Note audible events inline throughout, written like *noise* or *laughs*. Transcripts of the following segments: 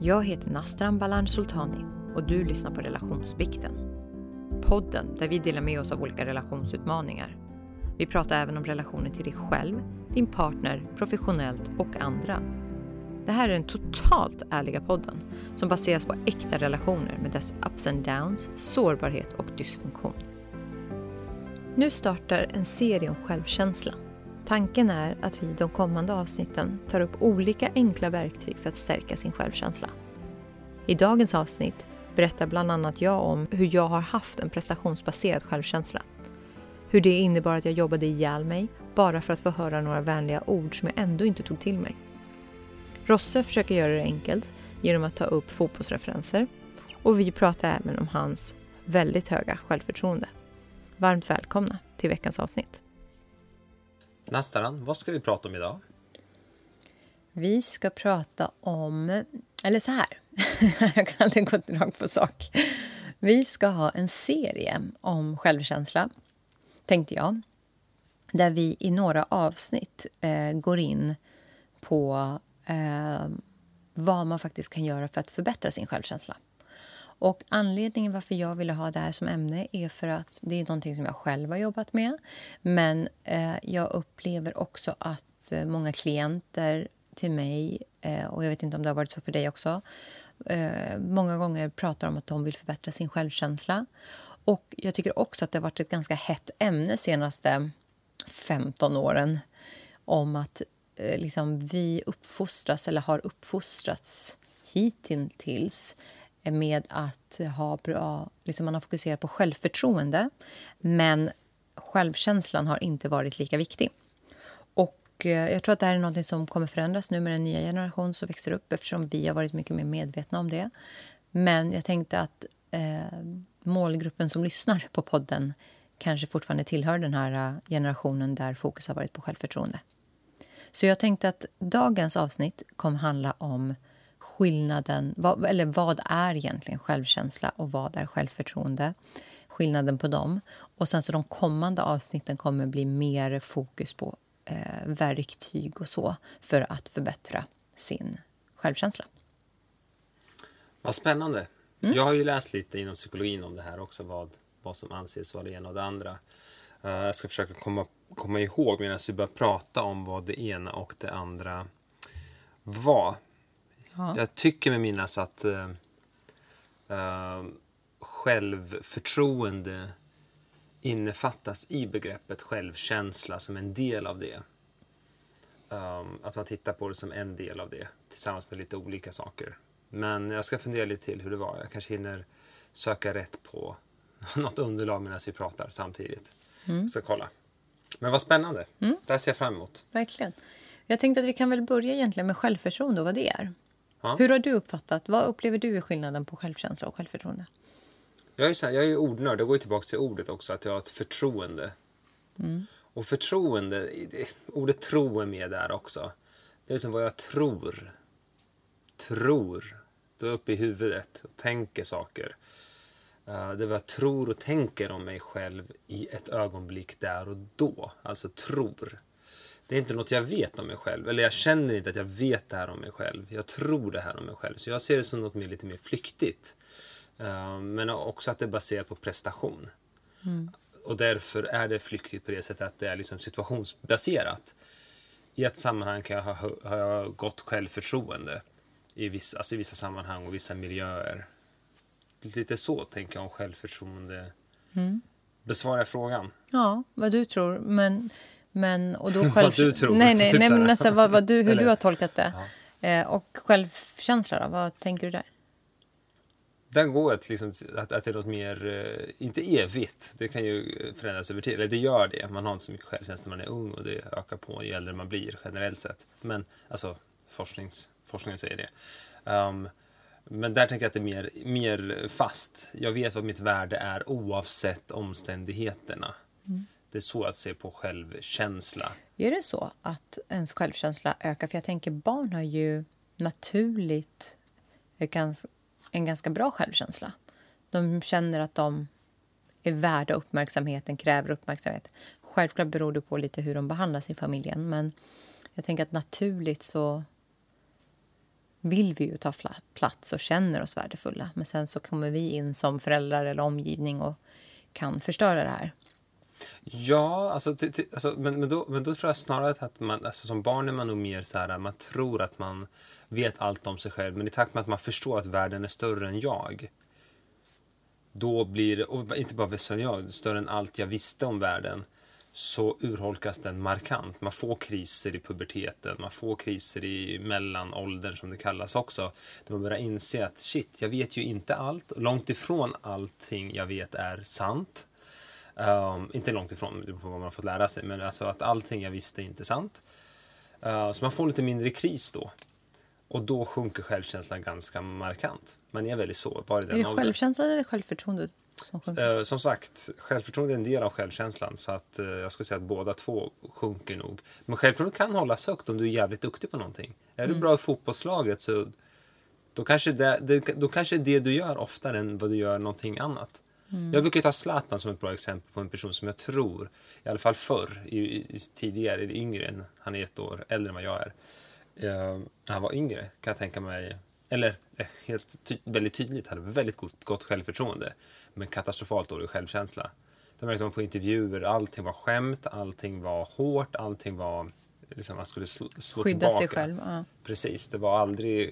Jag heter Nastran Balan Sultani och du lyssnar på Relationsbikten. Podden där vi delar med oss av olika relationsutmaningar. Vi pratar även om relationen till dig själv, din partner, professionellt och andra. Det här är den totalt ärliga podden som baseras på äkta relationer med dess ups and downs, sårbarhet och dysfunktion. Nu startar en serie om självkänsla. Tanken är att vi i de kommande avsnitten tar upp olika enkla verktyg för att stärka sin självkänsla. I dagens avsnitt berättar bland annat jag om hur jag har haft en prestationsbaserad självkänsla. Hur det innebar att jag jobbade ihjäl mig bara för att få höra några vänliga ord som jag ändå inte tog till mig. Rosse försöker göra det enkelt genom att ta upp fotbollsreferenser och vi pratar även om hans väldigt höga självförtroende. Varmt välkomna till veckans avsnitt. Nastaran, vad ska vi prata om idag? Vi ska prata om, eller så här, *laughs* jag kan aldrig gå rakt på sak. Vi ska ha en serie om självkänsla, tänkte jag. Där vi i några avsnitt eh, går in på eh, vad man faktiskt kan göra för att förbättra sin självkänsla. Och Anledningen varför jag ville ha det här som ämne är för att det är någonting som jag själv har jobbat med. Men eh, jag upplever också att eh, många klienter till mig, eh, och jag vet inte om det har varit så för dig också, eh, många gånger pratar om att de vill förbättra sin självkänsla. Och Jag tycker också att det har varit ett ganska hett ämne de senaste 15 åren om att eh, liksom, vi uppfostras, eller har uppfostrats hittills med att ha bra... Liksom man har fokuserat på självförtroende men självkänslan har inte varit lika viktig. Och eh, Jag tror att det här är något som kommer förändras nu med den nya generation som växer upp eftersom vi har varit mycket mer medvetna om det. Men jag tänkte att eh, målgruppen som lyssnar på podden kanske fortfarande tillhör den här eh, generationen där fokus har varit på självförtroende. Så jag tänkte att dagens avsnitt kommer handla om skillnaden, vad, eller vad är egentligen självkänsla och vad är självförtroende? Skillnaden på dem. Och sen så de kommande avsnitten kommer bli mer fokus på eh, verktyg och så för att förbättra sin självkänsla. Vad spännande. Mm. Jag har ju läst lite inom psykologin om det här också, vad, vad som anses vara det ena och det andra. Uh, jag ska försöka komma, komma ihåg medan vi börjar prata om vad det ena och det andra var. Ja. Jag tycker med minnas att uh, uh, självförtroende innefattas i begreppet självkänsla som en del av det. Um, att man tittar på det som en del av det tillsammans med lite olika saker. Men jag ska fundera lite till hur det var. Jag kanske hinner söka rätt på *laughs* något underlag medan vi pratar samtidigt. Mm. Jag ska kolla. Men vad spännande. Mm. Det här ser jag fram emot. Verkligen. Jag tänkte att vi kan väl börja egentligen med självförtroende och vad det är. Ja. Hur har du uppfattat, vad upplever du är skillnaden på självkänsla och självförtroende? Jag är, så här, jag är ordnörd, jag går tillbaka till ordet också, att jag har ett förtroende. Mm. Och förtroende, ordet tro är med där också. Det är liksom vad jag tror. Tror. Då är uppe i huvudet och tänker saker. Uh, det är vad jag tror och tänker om mig själv i ett ögonblick där och då. Alltså tror. Det är inte något jag vet om mig själv. Eller jag känner inte att jag vet det här om mig själv. Jag tror det här om mig själv. Så jag ser det som något mer, lite mer flyktigt. Uh, men också att det är baserat på prestation. Mm. Och därför är det flyktigt på det sättet att det är liksom situationsbaserat. I ett sammanhang kan jag ha, har jag gott självförtroende. I vissa, alltså i vissa sammanhang och vissa miljöer. Lite så tänker jag om självförtroende. Mm. Besvarar jag frågan? Ja, vad du tror. Men, men, och då *laughs* själv... vad du tror? Nej, nej, typ nej men nästan vad, vad du, *laughs* hur du har tolkat det. Ja. Eh, och självkänsla då? Vad tänker du där? Den går att, liksom, att, att det är något mer, eh, inte evigt, det kan ju förändras över tid, eller det gör det. Man har inte så mycket självkänsla när man är ung och det ökar på ju äldre man blir generellt sett. Men alltså forsknings, forskningen säger det. Um, men där tänker jag att det är mer, mer fast. Jag vet vad mitt värde är oavsett omständigheterna. Mm. Det är så att se på självkänsla. Är det så att ens självkänsla ökar? För jag tänker barn har ju naturligt en ganska bra självkänsla. De känner att de är värda uppmärksamheten, kräver uppmärksamhet. Självklart beror det på lite hur de behandlas i familjen men jag tänker att naturligt så vill vi ju ta plats och känner oss värdefulla. Men sen så kommer vi in som föräldrar eller omgivning och kan förstöra det här. Ja, alltså, t- t- alltså, men, men, då, men då tror jag snarare att man, alltså, som barn är man nog mer så här, man tror att man vet allt om sig själv, men i takt med att man förstår att världen är större än jag, då blir det, och inte bara större än jag, större än allt jag visste om världen, så urholkas den markant. Man får kriser i puberteten, man får kriser i mellanåldern som det kallas också. Där man börjar inse att shit, jag vet ju inte allt. Långt ifrån allting jag vet är sant. Um, inte långt ifrån, det på vad man har fått lära sig, men alltså att allting jag visste är inte sant. Uh, så man får lite mindre kris då. Och då sjunker självkänslan ganska markant. Man är väldigt sårbar i den Är det åldern. självkänslan eller självförtroendet som sjunker? Eh, som sagt, självförtroende är en del av självkänslan så att eh, jag skulle säga att båda två sjunker nog. Men självförtroende kan hållas högt om du är jävligt duktig på någonting. Är du bra i fotbollslaget så då kanske det, det, då kanske det du gör oftare än vad du gör någonting annat. Jag brukar ta Zlatan som ett bra exempel på en person som jag tror, i alla fall förr, i, i, i tidigare, eller yngre än, han är ett år äldre än vad jag är. Eh, när han var yngre kan jag tänka mig, eller eh, helt ty väldigt tydligt, hade väldigt gott, gott självförtroende, men katastrofalt dålig självkänsla. Det märkte man på intervjuer, allting var skämt, allting var hårt, allting var, liksom man skulle slå, slå Skydda tillbaka. sig själv. Ja. Precis, det var aldrig,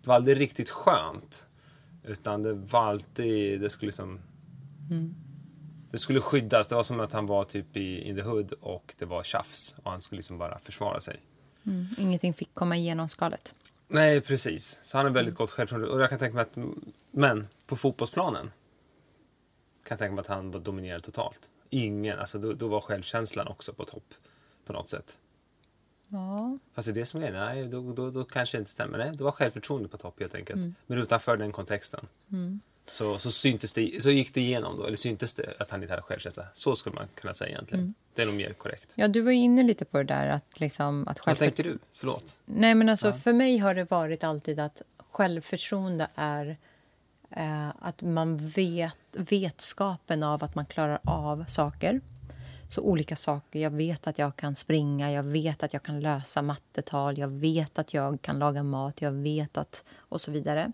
det var aldrig riktigt skönt. Utan det var alltid, det skulle liksom... Det skulle skyddas. Det var som att han var typ i in the hood och det var tjafs. Och han skulle liksom bara försvara sig. Mm. Ingenting fick komma igenom skalet. Nej, precis. Så han har väldigt gott självförtroende. Och jag kan tänka mig att, men på fotbollsplanen kan jag tänka mig att han var dominerad totalt. Ingen, alltså då, då var självkänslan också på topp på något sätt. Ja. Fast det är det som är nej, då, då, då kanske det inte stämmer. Nej, då var självförtroendet på topp helt enkelt. Men utanför den kontexten. Så, så, syntes det, så gick det igenom då, eller syntes det att han inte hade självkänsla. Så skulle man kunna säga egentligen. Det är nog mer korrekt. ja, du var inne lite på det där att, liksom, att Vad självfört- tänker du? Förlåt. Nej, men alltså för mig har det varit alltid att självförtroende är eh, att man vet vetskapen av att man klarar av saker. Så olika saker. Jag vet att jag kan springa, jag vet att jag kan lösa mattetal, jag vet att jag kan laga mat, jag vet att... och så vidare.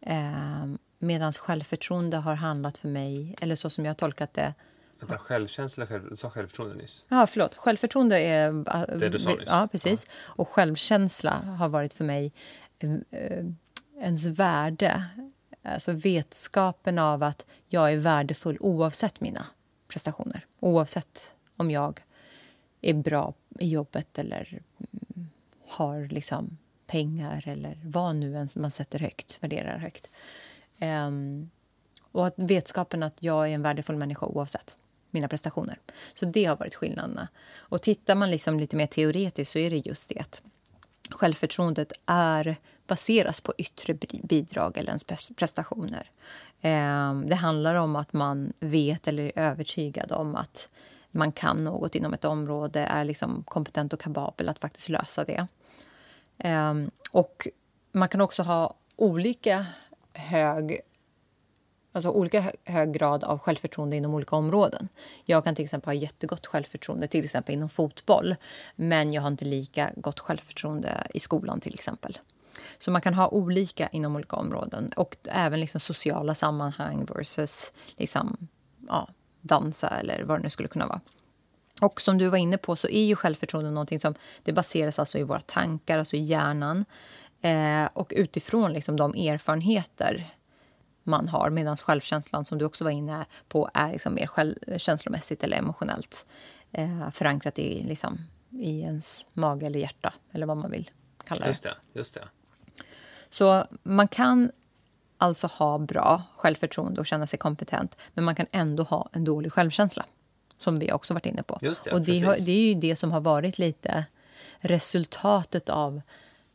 Eh, Medan självförtroende har handlat för mig, eller så som jag har tolkat det, Vänta, självkänsla, själv, du sa självförtroende nyss. Ja, förlåt. Självförtroende är... Det du sa nyss. Ja, precis. Och självkänsla har varit för mig eh, eh, ens värde. Alltså vetskapen av att jag är värdefull oavsett mina prestationer. Oavsett om jag är bra i jobbet eller mm, har liksom pengar eller vad nu än man sätter högt, värderar högt. Um, och att vetskapen att jag är en värdefull människa oavsett mina prestationer. Så det har varit skillnaderna. Och tittar man liksom lite mer teoretiskt så är det just det att självförtroendet är, baseras på yttre bidrag eller ens prestationer. Um, det handlar om att man vet eller är övertygad om att man kan något inom ett område, är liksom kompetent och kapabel att faktiskt lösa det. Um, och man kan också ha olika hög alltså olika hög grad av självförtroende inom olika områden. Jag kan till exempel ha jättegott självförtroende till exempel inom fotboll men jag har inte lika gott självförtroende i skolan till exempel. Så man kan ha olika inom olika områden och även liksom sociala sammanhang versus liksom, ja, dansa eller vad det nu skulle kunna vara. Och som du var inne på så är ju självförtroende någonting som det baseras alltså i våra tankar, alltså i hjärnan. Eh, och utifrån liksom de erfarenheter man har medan självkänslan som du också var inne på är liksom mer själv, känslomässigt eller emotionellt eh, förankrat i, liksom, i ens mage eller hjärta eller vad man vill kalla det. Just det, just det. Så man kan alltså ha bra självförtroende och känna sig kompetent men man kan ändå ha en dålig självkänsla som vi också varit inne på. Just det, och det, har, det är ju det som har varit lite resultatet av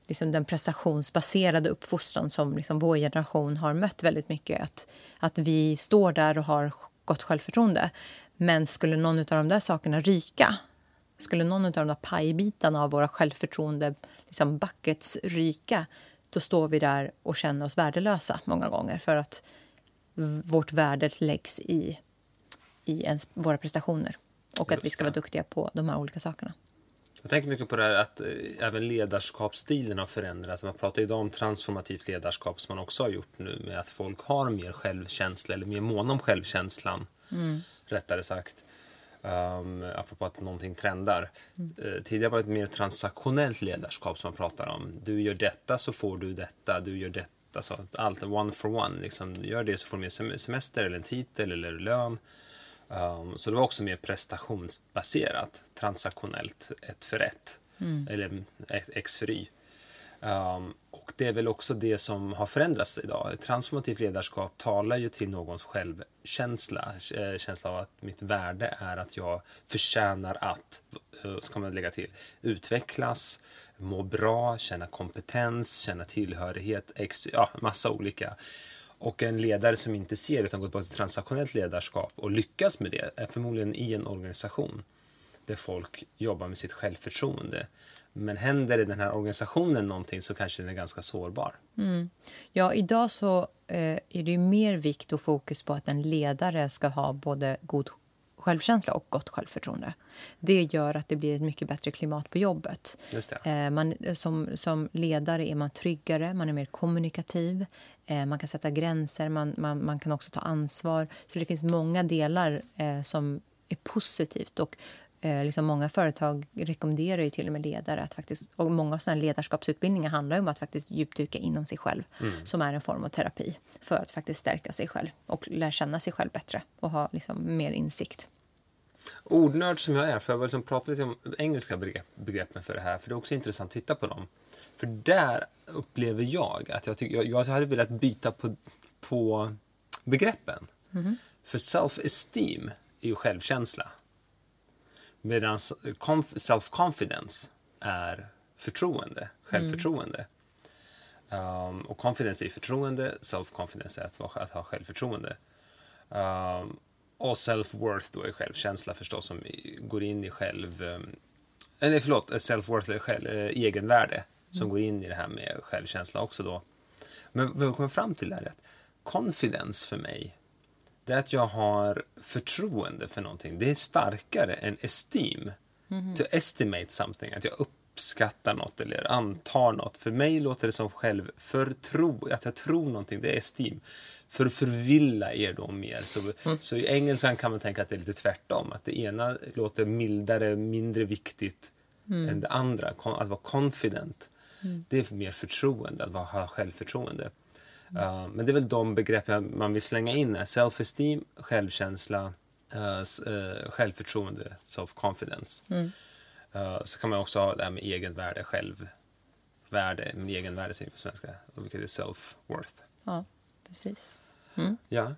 liksom den prestationsbaserade uppfostran som liksom vår generation har mött väldigt mycket. Att, att vi står där och har gott självförtroende. Men skulle någon av de där sakerna ryka, skulle någon av de där pajbitarna av våra självförtroende liksom buckets ryka, då står vi där och känner oss värdelösa många gånger för att vårt värde läggs i, i ens, våra prestationer och att vi Just ska vara duktiga på de här olika sakerna. Jag tänker mycket på det här att eh, även ledarskapsstilen har förändrats. Man pratar idag om transformativt ledarskap som man också har gjort nu med att folk har mer självkänsla eller mer mån om självkänslan. Mm. Rättare sagt. Um, apropå att någonting trendar. Mm. Uh, tidigare var det ett mer transaktionellt ledarskap som man pratar om. Du gör detta så får du detta, du gör detta så allt one for one. Liksom, gör det så får du mer semester eller en titel eller lön. Um, så det var också mer prestationsbaserat, transaktionellt, ett för ett. Mm. Eller X för Y. Um, och det är väl också det som har förändrats idag. Ett transformativt ledarskap talar ju till någons självkänsla, eh, känsla av att mitt värde är att jag förtjänar att, eh, ska man lägga till, utvecklas, må bra, känna kompetens, känna tillhörighet, ex, ja, massa olika. Och en ledare som inte ser utan går på ett transaktionellt ledarskap och lyckas med det är förmodligen i en organisation där folk jobbar med sitt självförtroende. Men händer i den här organisationen någonting så kanske den är ganska sårbar. Mm. Ja, idag så eh, är det mer vikt och fokus på att en ledare ska ha både god självkänsla och gott självförtroende. Det gör att det blir ett mycket bättre klimat på jobbet. Eh, man, som, som ledare är man tryggare, man är mer kommunikativ, eh, man kan sätta gränser, man, man, man kan också ta ansvar. Så det finns många delar eh, som är positivt. Och liksom många företag rekommenderar ju till och med ledare att faktiskt, och många sådana ledarskapsutbildningar handlar om att faktiskt djupdyka inom sig själv, mm. som är en form av terapi för att faktiskt stärka sig själv och lära känna sig själv bättre och ha liksom mer insikt. Ordnörd som jag är, för jag vill liksom prata lite om engelska begrepp, begreppen för det här, för det är också intressant att titta på dem. För där upplever jag att jag, tycker, jag, jag hade velat byta på, på begreppen. Mm. För self-esteem är ju självkänsla. Medan self-confidence är förtroende, självförtroende. Mm. Um, och confidence är förtroende, self-confidence är att, att ha självförtroende. Um, och self-worth då är självkänsla förstås som går in i själv... Eller förlåt, self-worth är själv, egenvärde som mm. går in i det här med självkänsla också då. Men vad vi kommer fram till är att confidence för mig, det är att jag har förtroende för någonting. Det är starkare än esteem. Mm. To estimate something, att jag uppskattar något eller antar något. För mig låter det som självförtro, att jag tror någonting, det är esteem för att förvilla er då mer. Så, mm. så i engelskan kan man tänka att det är lite tvärtom. Att det ena låter mildare, mindre viktigt mm. än det andra. Att vara confident, mm. det är mer förtroende, att ha självförtroende. Uh, men det är väl de begrepp man vill slänga in här. Self-esteem, självkänsla, uh, uh, självförtroende, self-confidence. Mm. så kan man också ha det här med egenvärde, självvärde, egenvärde säger på svenska, vilket är self-worth. Ja precis. Mm. Ja.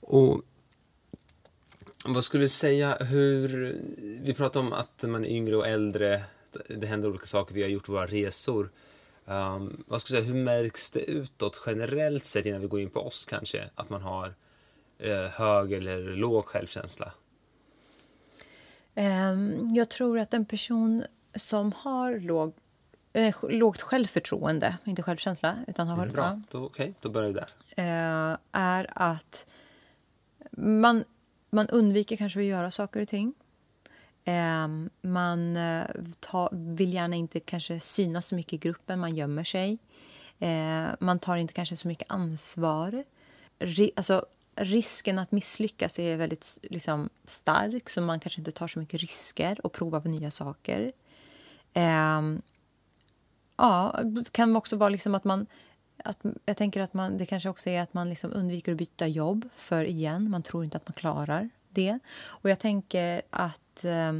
Och vad skulle du säga hur... Vi pratar om att man är yngre och äldre. Det händer olika saker. Vi har gjort våra resor. Um, vad skulle du säga, hur märks det utåt generellt sett innan vi går in på oss kanske? Att man har eh, hög eller låg självkänsla? Um, jag tror att en person som har låg eh, lågt självförtroende, inte självkänsla. Utan har, mm, bra, då, okay, då börjar vi där. Eh, är att man, man undviker kanske att göra saker och ting. Eh, man ta, vill gärna inte kanske synas så mycket i gruppen, man gömmer sig. Eh, man tar inte kanske så mycket ansvar. Ri, alltså, risken att misslyckas är väldigt liksom, stark så man kanske inte tar så mycket risker och provar på nya saker. Eh, Ja, det kan också vara liksom att man... Att, jag tänker att man, det kanske också är att man liksom undviker att byta jobb. För igen, man tror inte att man klarar det. Och jag tänker att eh,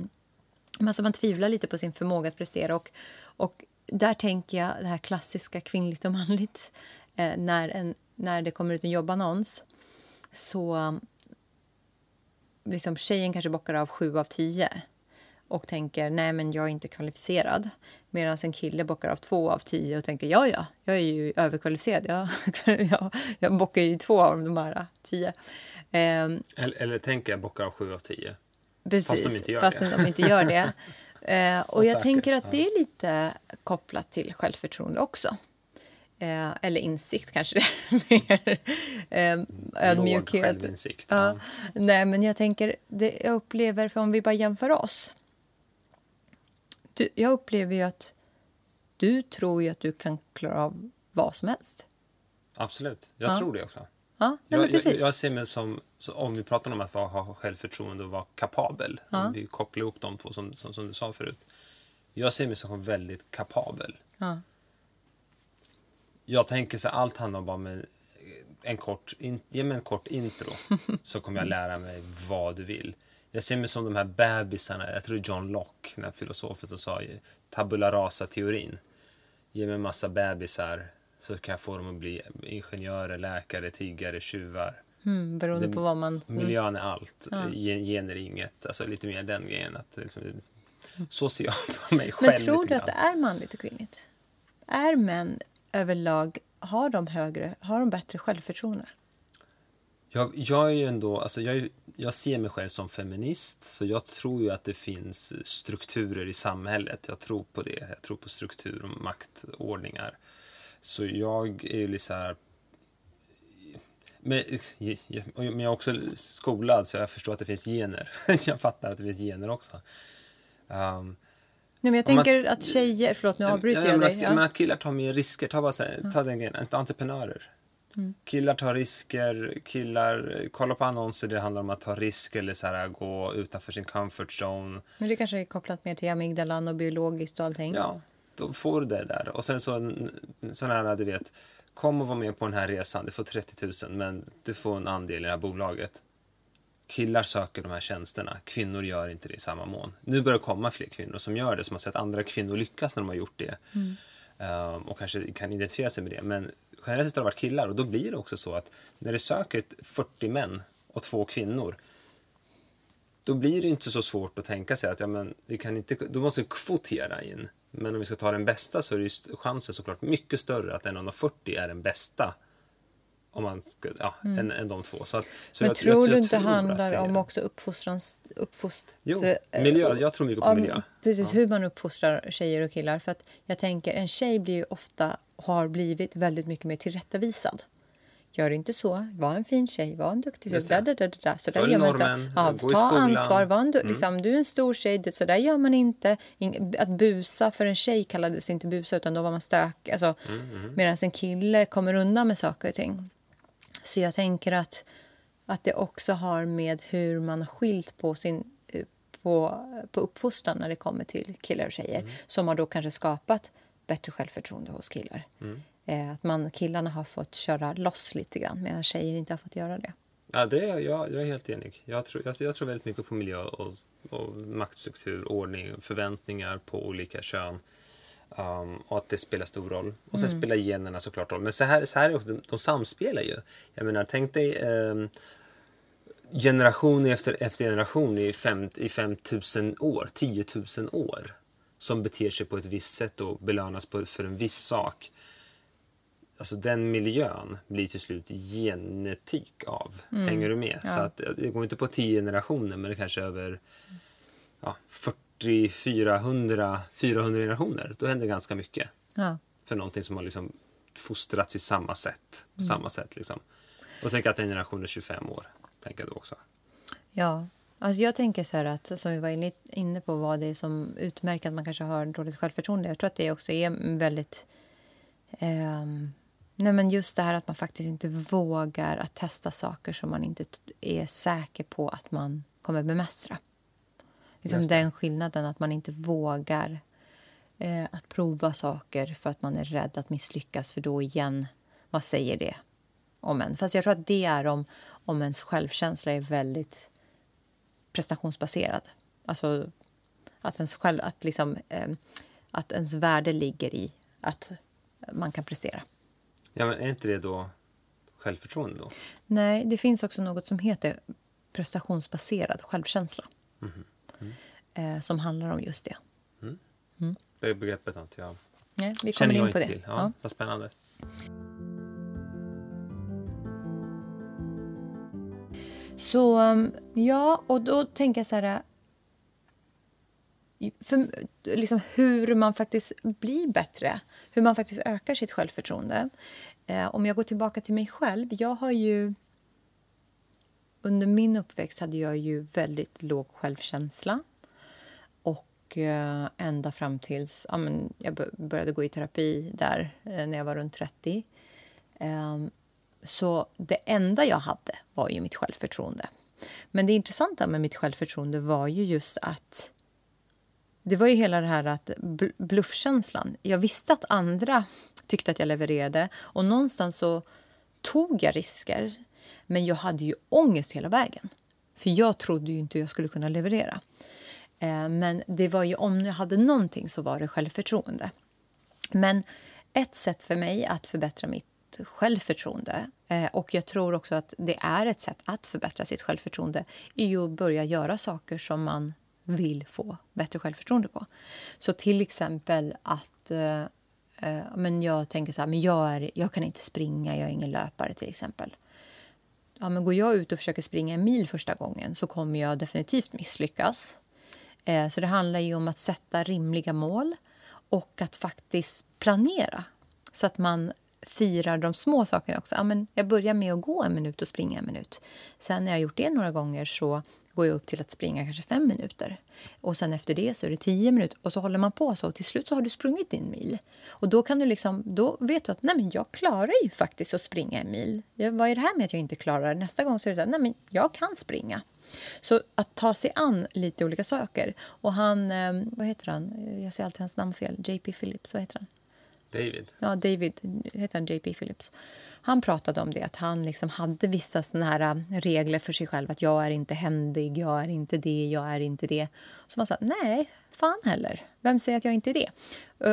alltså man tvivlar lite på sin förmåga att prestera. Och, och där tänker jag det här klassiska kvinnligt och manligt. Eh, när, en, när det kommer ut en jobbannons så liksom tjejen kanske bockar av sju av tio och tänker nej men jag är inte kvalificerad. Medan en kille bockar av två av tio och tänker ja ja, jag är ju överkvalificerad. Jag, *laughs* jag, jag bockar ju två av de här tio. Um, eller, eller tänker jag bockar av sju av tio. Precis, fast de inte gör fast det. De inte gör det. *laughs* uh, och jag tänker att det är lite kopplat till självförtroende också. Eh, eller insikt kanske *laughs* mer. Eh, ödmjukhet. Ja. ja. Nej, men jag tänker, det jag upplever, för om vi bara jämför oss du, jag upplever ju att du tror ju att du kan klara av vad som helst. Absolut, jag Ja. tror det också. Ja, nej, Jag, jag, precis. jag ser mig som, om vi pratar om att ha självförtroende och vara kapabel, Ja. om vi kopplar ihop de två som, som, som du sa förut. Jag ser mig som väldigt kapabel. ja. Jag tänker så allt handlar bara om en, en kort, in, ge mig en kort intro *laughs* så kommer jag lära mig vad du vill. Jag ser mig som de här bebisarna, jag tror John Locke, den här filosofen som sa tabula rasa-teorin. Ge mig en massa bebisar så kan jag få dem att bli ingenjörer, läkare, tiggare, tjuvar. Mm, beroende Det- på vad man... Miljön är allt, Ja. gen- gener är inget. Alltså lite mer den grejen. Att, liksom, så ser jag på mig Men själv. tror lite du att det är manligt och kvinnligt? Är män överlag, har de högre, har de bättre självförtroende? Jag, jag är ju ändå, alltså jag, är, jag ser mig själv som feminist, så jag tror ju att det finns strukturer i samhället. Jag tror på det. Jag tror på struktur och maktordningar. Så jag är ju så här... Men, men jag är också skolad, så jag förstår att det finns gener. *laughs* jag fattar att det finns gener också. Um, Nej, men jag Om man- tänker att tjejer... Förlåt, nu avbryter Ja, jag men dig. att, Ja. men att killar tar mer risker. Ta, bara så här, ta den grejen. Entreprenörer. Mm. Killar tar risker. Killar kollar på annonser där det handlar om att ta risk eller så här, gå utanför sin comfort zone. Men det kanske är kopplat mer till amygdalan och biologiskt och allting. Ja, då får du det där. Och sen så sån här, du vet, kom och var med på den här resan. Du får 30 000 men du får en andel i det här bolaget. Killar söker de här tjänsterna. Kvinnor gör inte det i samma mån. Nu börjar det komma fler kvinnor som gör det, som har sett andra kvinnor lyckas när de har gjort det. Ehm, och kanske kan identifiera sig med det. Men generellt sett har det varit killar och då blir det också så att när det söker ett 40 män och två kvinnor då blir det inte så svårt att tänka sig att ja, men vi kan inte, då måste vi kvotera in. Men om vi ska ta den bästa så är ju chansen såklart mycket större att en av de 40 är den bästa. Om man ska, ja, än, än de två. Så att, så Mm. Men jag, tror jag, du jag inte tror handlar det om också uppfostrans... Uppfost, Jo, eh, miljö. Jag tror mycket på om- miljö. Precis, hur man uppfostrar tjejer och killar. För att jag tänker, en tjej blir ju ofta, har blivit väldigt mycket mer tillrättavisad. Gör inte så, var en fin tjej, var en duktig tjej. det. Da, da, da, da. Så där Följ gör man normen, inte. Ja, gå i ta skolan. Mm. ansvar, var en, du, liksom, du är en stor tjej, så där gör man inte. Att busa för en tjej kallades inte busa, utan då var man stök. Alltså, Mm, Medan en kille kommer undan med saker och ting. Så jag tänker att, att det också har med hur man har skilt på sin eh, på, på uppfostran när det kommer till killar och tjejer som har då kanske skapat bättre självförtroende hos killar. Eh, att man, killarna har fått köra loss lite grann medan tjejer inte har fått göra det. Ja, det är, jag, jag är helt enig. Jag tror, jag, jag tror väldigt mycket på miljö och, och maktstruktur, ordning, förväntningar på olika kön. Um, och att det spelar stor roll. Och sen spelar generna såklart roll. Men så här, så här är också, de, de samspelar ju. Jag menar, tänk dig um, generation efter, efter generation i, fem, i 5000 år, 10 000 år som beter sig på ett visst sätt och belönas på, för en viss sak. Alltså den miljön blir till slut genetik av. Hänger du med? Så att det går inte på 10 generationer men det kanske över ja, 40, 400, 400 generationer. Då händer ganska mycket Ja. för någonting som har liksom fostrats i samma sätt. På samma sätt liksom. Och tänk att en generation är 25 år. Tänker då också. Ja, alltså jag tänker så här att som vi var inne- på vad det är som utmärker att man kanske har dåligt självförtroende. Jag tror att det också är väldigt... ehm, nej men just det här att man faktiskt inte vågar att testa saker som man inte är säker på att man kommer bemästra. Liksom den skillnaden att man inte vågar eh, att prova saker för att man är rädd att misslyckas. För då igen, vad säger det om en? Fast jag tror att det är om, om ens självkänsla är väldigt prestationsbaserad. Alltså att ens, själv, att liksom, eh, att ens värde ligger i att man kan prestera. Ja, men är inte det då självförtroende då? Nej, det finns också något som heter prestationsbaserad självkänsla. Eh, som handlar om just det. Det begreppet inte jag Nej, vi känner kommer jag in på inte det. till. Ja, Ja. Vad spännande. Så ja, och då tänker jag så här... För, liksom hur man faktiskt blir bättre, hur man faktiskt ökar sitt självförtroende. Eh, om jag går tillbaka till mig själv, jag har ju... Under min uppväxt hade jag ju väldigt låg självkänsla. Och Och eh, ända fram tills ja, men jag började gå i terapi där eh, när jag var runt 30. Så det enda jag hade var ju mitt självförtroende. Men det intressanta med mitt självförtroende var ju just att det var ju hela det här att bluffkänslan. Jag visste att andra tyckte att jag levererade och någonstans så tog jag risker. Men jag hade ju ångest hela vägen. För jag trodde ju inte jag skulle kunna leverera. Eh, men det var ju om jag hade någonting så var det självförtroende. Men ett sätt för mig att förbättra mitt självförtroende eh, och jag tror också att det är ett sätt att förbättra sitt självförtroende i att börja göra saker som man vill få bättre självförtroende på. Så till exempel att eh, eh men jag tänker så här, men jag, är, jag kan inte springa, jag är ingen löpare till exempel. Ja, men går jag ut och försöker springa en mil första gången så kommer jag definitivt misslyckas. Eh, så det handlar ju om att sätta rimliga mål och att faktiskt planera så att man firar de små sakerna också. Ja, men jag börjar med att gå en minut och springa en minut. Sen när jag gjort det några gånger så går jag upp till att springa kanske fem minuter. Och sen efter det så är det tio minuter och så håller man på så och till slut så har du sprungit din mil. Och då kan du liksom, då vet du att nej men jag klarar ju faktiskt att springa en mil. Jag, vad är det här med att jag inte klarar? Nästa gång så är det så här, nej men jag kan springa. Så att ta sig an lite olika saker. Och han, eh, vad heter han? Jag säger alltid hans namn fel. JP Phillips, vad heter han? David. Ja, David, heter han JP Phillips. Han pratade om det, att han liksom hade vissa såna här äh, regler för sig själv. Att jag är inte händig, jag är inte det, jag är inte det. Så man sa, nej, fan heller. Vem säger att jag inte är det?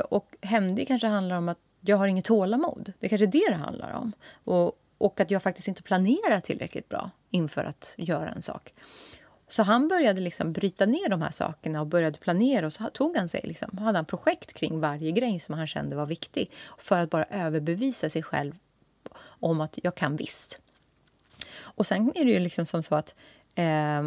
Och händig kanske handlar om att jag har inget tålamod. Det är kanske är det det handlar om. Och, och att jag faktiskt inte planerar tillräckligt bra inför att göra en sak. Så han började liksom bryta ner de här sakerna och började planera. och så tog han sig liksom, hade han projekt kring varje grej som han kände var viktig för att bara överbevisa sig själv om att jag kan visst. Och sen är det ju liksom som så att... Eh,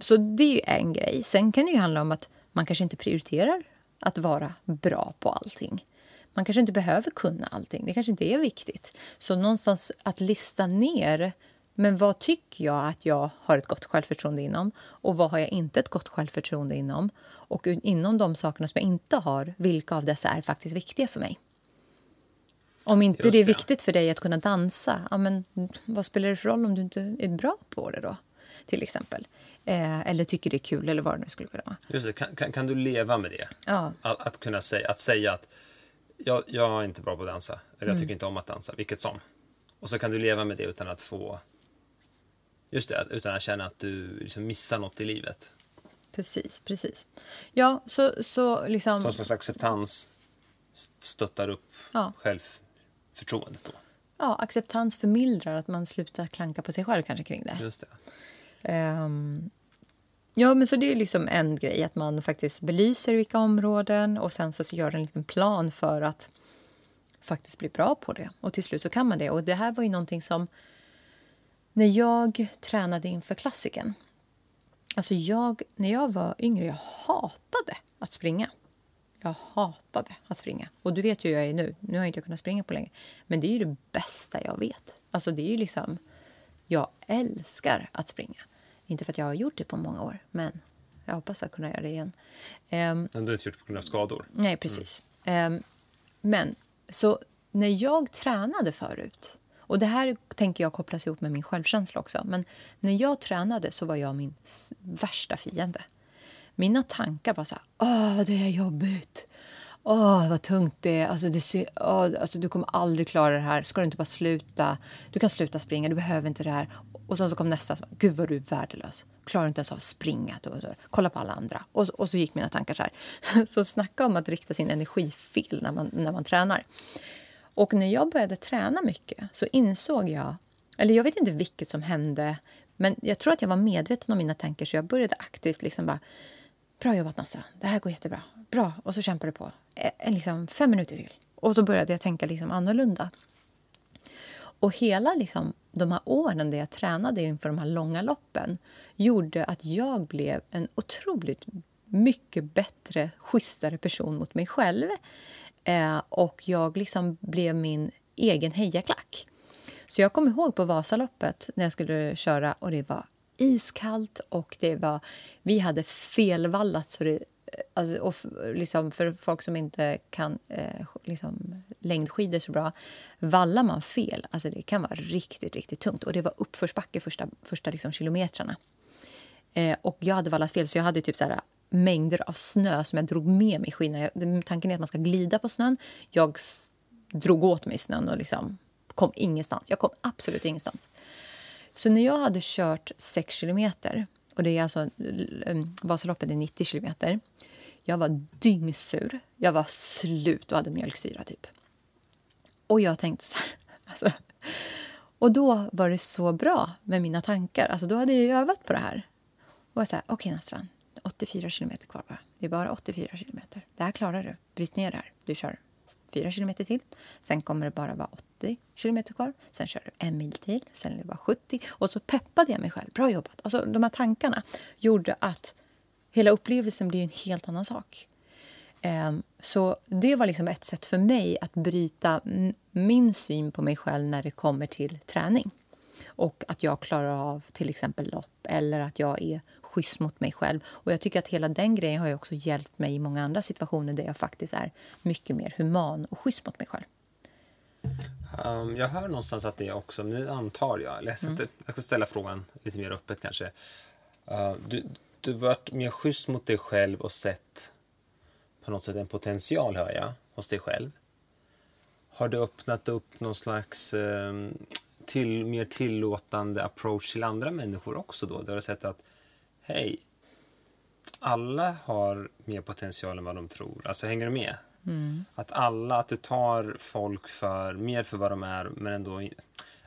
så det är ju en grej. Sen kan det ju handla om att man kanske inte prioriterar att vara bra på allting. Man kanske inte behöver kunna allting. Det kanske inte är viktigt. Så någonstans att lista ner men vad tycker jag att jag har ett gott självförtroende inom? Och vad har jag inte ett gott självförtroende inom? Och inom de sakerna som jag inte har, vilka av dessa är faktiskt viktiga för mig? Om inte det är viktigt för dig att kunna dansa, ja, men vad spelar det för roll om du inte är bra på det då? Till exempel. Eh, eller tycker det är kul eller vad det nu skulle kunna vara. Just det, kan, kan, kan du leva med det? Ja. Att, att, kunna säga att, säga att jag, jag är inte bra på att dansa. Eller jag mm. tycker inte om att dansa, vilket som. Och så kan du leva med det utan att få Just det, utan att känna att du liksom missar något i livet. Precis, precis. Ja, så, så liksom... Någon slags acceptans stöttar upp ja. självförtroendet då. Ja, acceptans förmildrar att man slutar klanka på sig själv kanske kring det. Just det. Um, ja, men så det är liksom en grej, att man faktiskt belyser vilka områden och sen så gör en liten plan för att faktiskt bli bra på det. Och till slut så kan man det. Och det här var ju någonting som när jag tränade inför klassiken... Alltså jag, när jag var yngre, jag hatade att springa. Jag hatade att springa. Och du vet ju hur jag är nu. Nu har jag inte kunnat springa på länge. Men det är ju det bästa jag vet. Alltså det är ju liksom... Jag älskar att springa. Inte för att jag har gjort det på många år, men jag hoppas att kunna göra det igen. Um, men du har inte gjort det på grund av skador? Nej, precis. Mm. Um, men så när jag tränade förut och Det här tänker jag kopplas ihop med min självkänsla också. Men när jag tränade så var jag min värsta fiende. Mina tankar var så här, åh, det är jobbigt. Åh, vad tungt det är. Alltså, det ser, åh, alltså, du kommer aldrig klara det här. Ska du inte bara sluta? Du kan sluta springa, du behöver inte det här. Och sen så kom nästa. Gud vad du är värdelös. Klarar inte ens av att springa. Då, då. Kolla på alla andra. Och, och så gick mina tankar så här. *laughs* Så snacka om att rikta sin energi fel när man, när man tränar. Och när jag började träna mycket så insåg jag, eller jag vet inte vilket som hände, men jag tror att jag var medveten om mina tankar så jag började aktivt liksom bara Bra jobbat Nassa, det här går jättebra. Bra, och så kämpar du på. Eh, eh, liksom fem minuter till. Och så började jag tänka liksom annorlunda. Och hela liksom, de här åren där jag tränade inför de här långa loppen gjorde att jag blev en otroligt mycket bättre, schysstare person mot mig själv. Eh, och jag liksom blev min egen hejaklack. Så jag kommer ihåg på Vasaloppet när jag skulle köra och det var iskallt och det var, vi hade felvallat så det eh, Alltså, och liksom för folk som inte kan eh, liksom, längdskidor så bra, vallar man fel, alltså det kan vara riktigt, riktigt tungt. Och det var uppförsbacke första, första liksom, kilometrarna. Eh, och jag hade vallat fel, så jag hade typ så här, mängder av snö som jag drog med mig i skidorna. Tanken är att man ska glida på snön. Jag drog åt mig snön och liksom kom ingenstans. Jag kom absolut ingenstans. Så när jag hade kört 6 kilometer, och det är alltså Vasaloppet är 90 kilometer. Jag var dyngsur. Jag var slut och hade mjölksyra, typ. Och jag tänkte så här... *laughs* Alltså, och då var det så bra med mina tankar. Alltså, då hade jag övat på det här. Och jag sa, okej okay, Nastran, 84 kilometer kvar bara. Det är bara 84 kilometer. Det här klarar du. Bryt ner det här. Du kör 4 kilometer till. Sen kommer det bara vara 80 kilometer kvar. Sen kör du en mil till. Sen är det bara 70. Och så peppade jag mig själv. Bra jobbat! Alltså, de här tankarna gjorde att hela upplevelsen blev en helt annan sak. Ehm, så det var liksom ett sätt för mig att bryta min syn på mig själv när det kommer till träning och att jag klarar av till exempel lopp eller att jag är schysst mot mig själv. Och jag tycker att hela den grejen har också hjälpt mig i många andra situationer där jag faktiskt är mycket mer human och schysst mot mig själv. Um, jag hör någonstans att det också, nu antar jag, eller jag, mm. jag ska ställa frågan lite mer öppet kanske. Uh, du, du varit mer schysst mot dig själv och sett på något sätt en potential, hör jag, hos dig själv. Har du öppnat upp någon slags um, till, mer tillåtande approach till andra människor också då? Där du har sett att, hej, alla har mer potential än vad de tror. Alltså, hänger du med? Mm. Att alla, att du tar folk för, mer för vad de är, men ändå...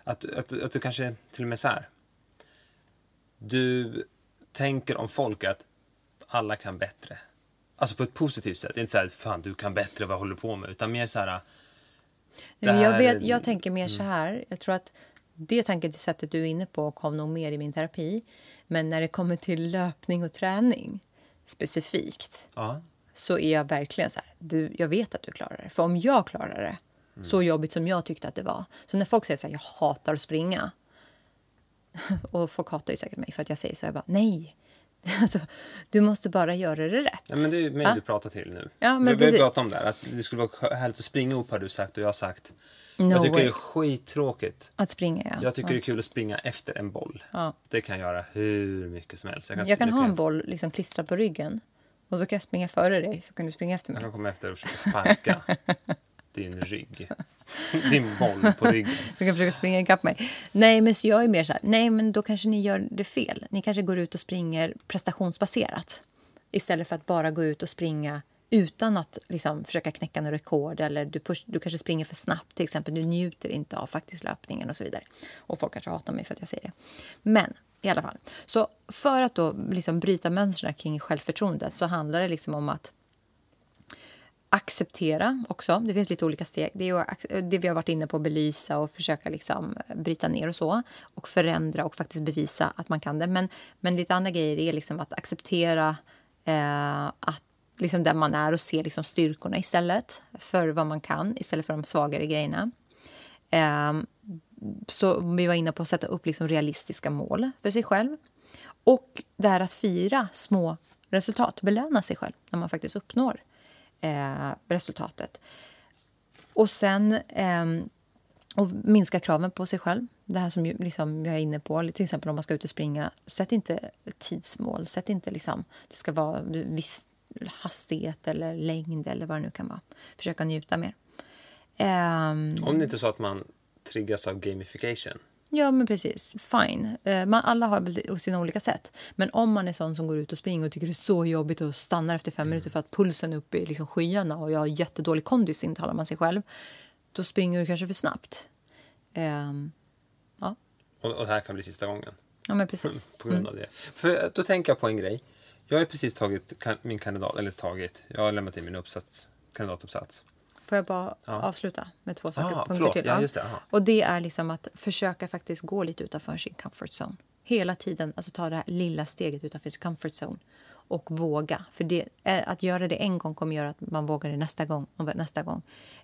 Att, att, att du kanske till och med så här. Du tänker om folk att alla kan bättre. Alltså på ett positivt sätt. Inte så här, fan du kan bättre, vad håller du på med? Utan mer så här, Nej, jag, vet, jag tänker mer så mm. här. Jag tror att det tankesättet du är inne på kom nog mer i min terapi. Men när det kommer till löpning och träning specifikt ja. så är jag verkligen så här, du, jag vet att du klarar det. För om jag klarar det, mm. så jobbigt som jag tyckte att det var. Så när folk säger så här, jag hatar att springa. *laughs* och folk hatar ju säkert mig för att jag säger så. Jag bara, nej, *laughs* Alltså, du måste bara göra det rätt. Ja, men det är mig du pratar till nu. Ja, men vi har pratat om det här, att det skulle vara härligt att springa ihop har du sagt och jag har sagt. No jag tycker way. det är skittråkigt. Att springa, ja. Jag tycker ja. det är kul att springa efter en boll. Ja. Det kan jag göra hur mycket som helst. Jag kan, jag kan ha en boll liksom klistrad på ryggen och så kan jag springa före dig så kan du springa efter mig. Jag kan komma efter och försöka sparka *laughs* din rygg. *laughs* Din boll på ryggen. Du kan försöka springa ikapp mig. Nej, men så jag är mer så här, nej men då kanske ni gör det fel. Ni kanske går ut och springer prestationsbaserat. Istället för att bara gå ut och springa utan att liksom, försöka knäcka några rekord. Eller du, push, du kanske springer för snabbt, till exempel. Du njuter inte av faktiskt löpningen och så vidare. Och folk kanske hatar mig för att jag säger det. Men i alla fall. Så för att då liksom bryta mönstren kring självförtroendet så handlar det liksom om att acceptera också. Det finns lite olika steg. Det är det vi har varit inne på, belysa och försöka liksom eh, bryta ner och så. Och förändra och faktiskt bevisa att man kan det. Men, men lite andra grejer är liksom att acceptera eh, att liksom där man är och se liksom styrkorna istället för vad man kan, istället för de svagare grejerna. Eh, så vi var inne på att sätta upp liksom realistiska mål för sig själv. Och det här att fira små resultat, belöna sig själv när man faktiskt uppnår eh, resultatet. Och sen eh, och minska kraven på sig själv. Det här som liksom jag är inne på, till exempel om man ska ut och springa. Sätt inte tidsmål. Sätt inte liksom, det ska vara viss hastighet eller längd eller vad det nu kan vara. Försöka njuta mer. Um, om det inte är så att man triggas av gamification. Ja, men precis. Fine. Eh, man, alla har sina olika sätt. Men om man är sån som går ut och springer och tycker det är så jobbigt och stannar efter fem mm. minuter för att pulsen är uppe i liksom skyarna och jag har jättedålig kondis, intalar man sig själv. Då springer du kanske för snabbt. Um, ja. Och, och det här kan bli sista gången. Ja, men precis. *laughs* På grund av mm. det. För då tänker jag på en grej. Jag har precis tagit min kandidat, eller tagit, jag har lämnat in min uppsats, kandidatuppsats. Får jag bara ja. avsluta med två saker? Ah, punkter till. Ja, just det, och det är liksom att försöka faktiskt gå lite utanför sin comfort zone. Hela tiden alltså ta det här lilla steget utanför sin comfort zone och våga. För det, att göra det en gång kommer göra att man vågar det nästa gång och nästa gång.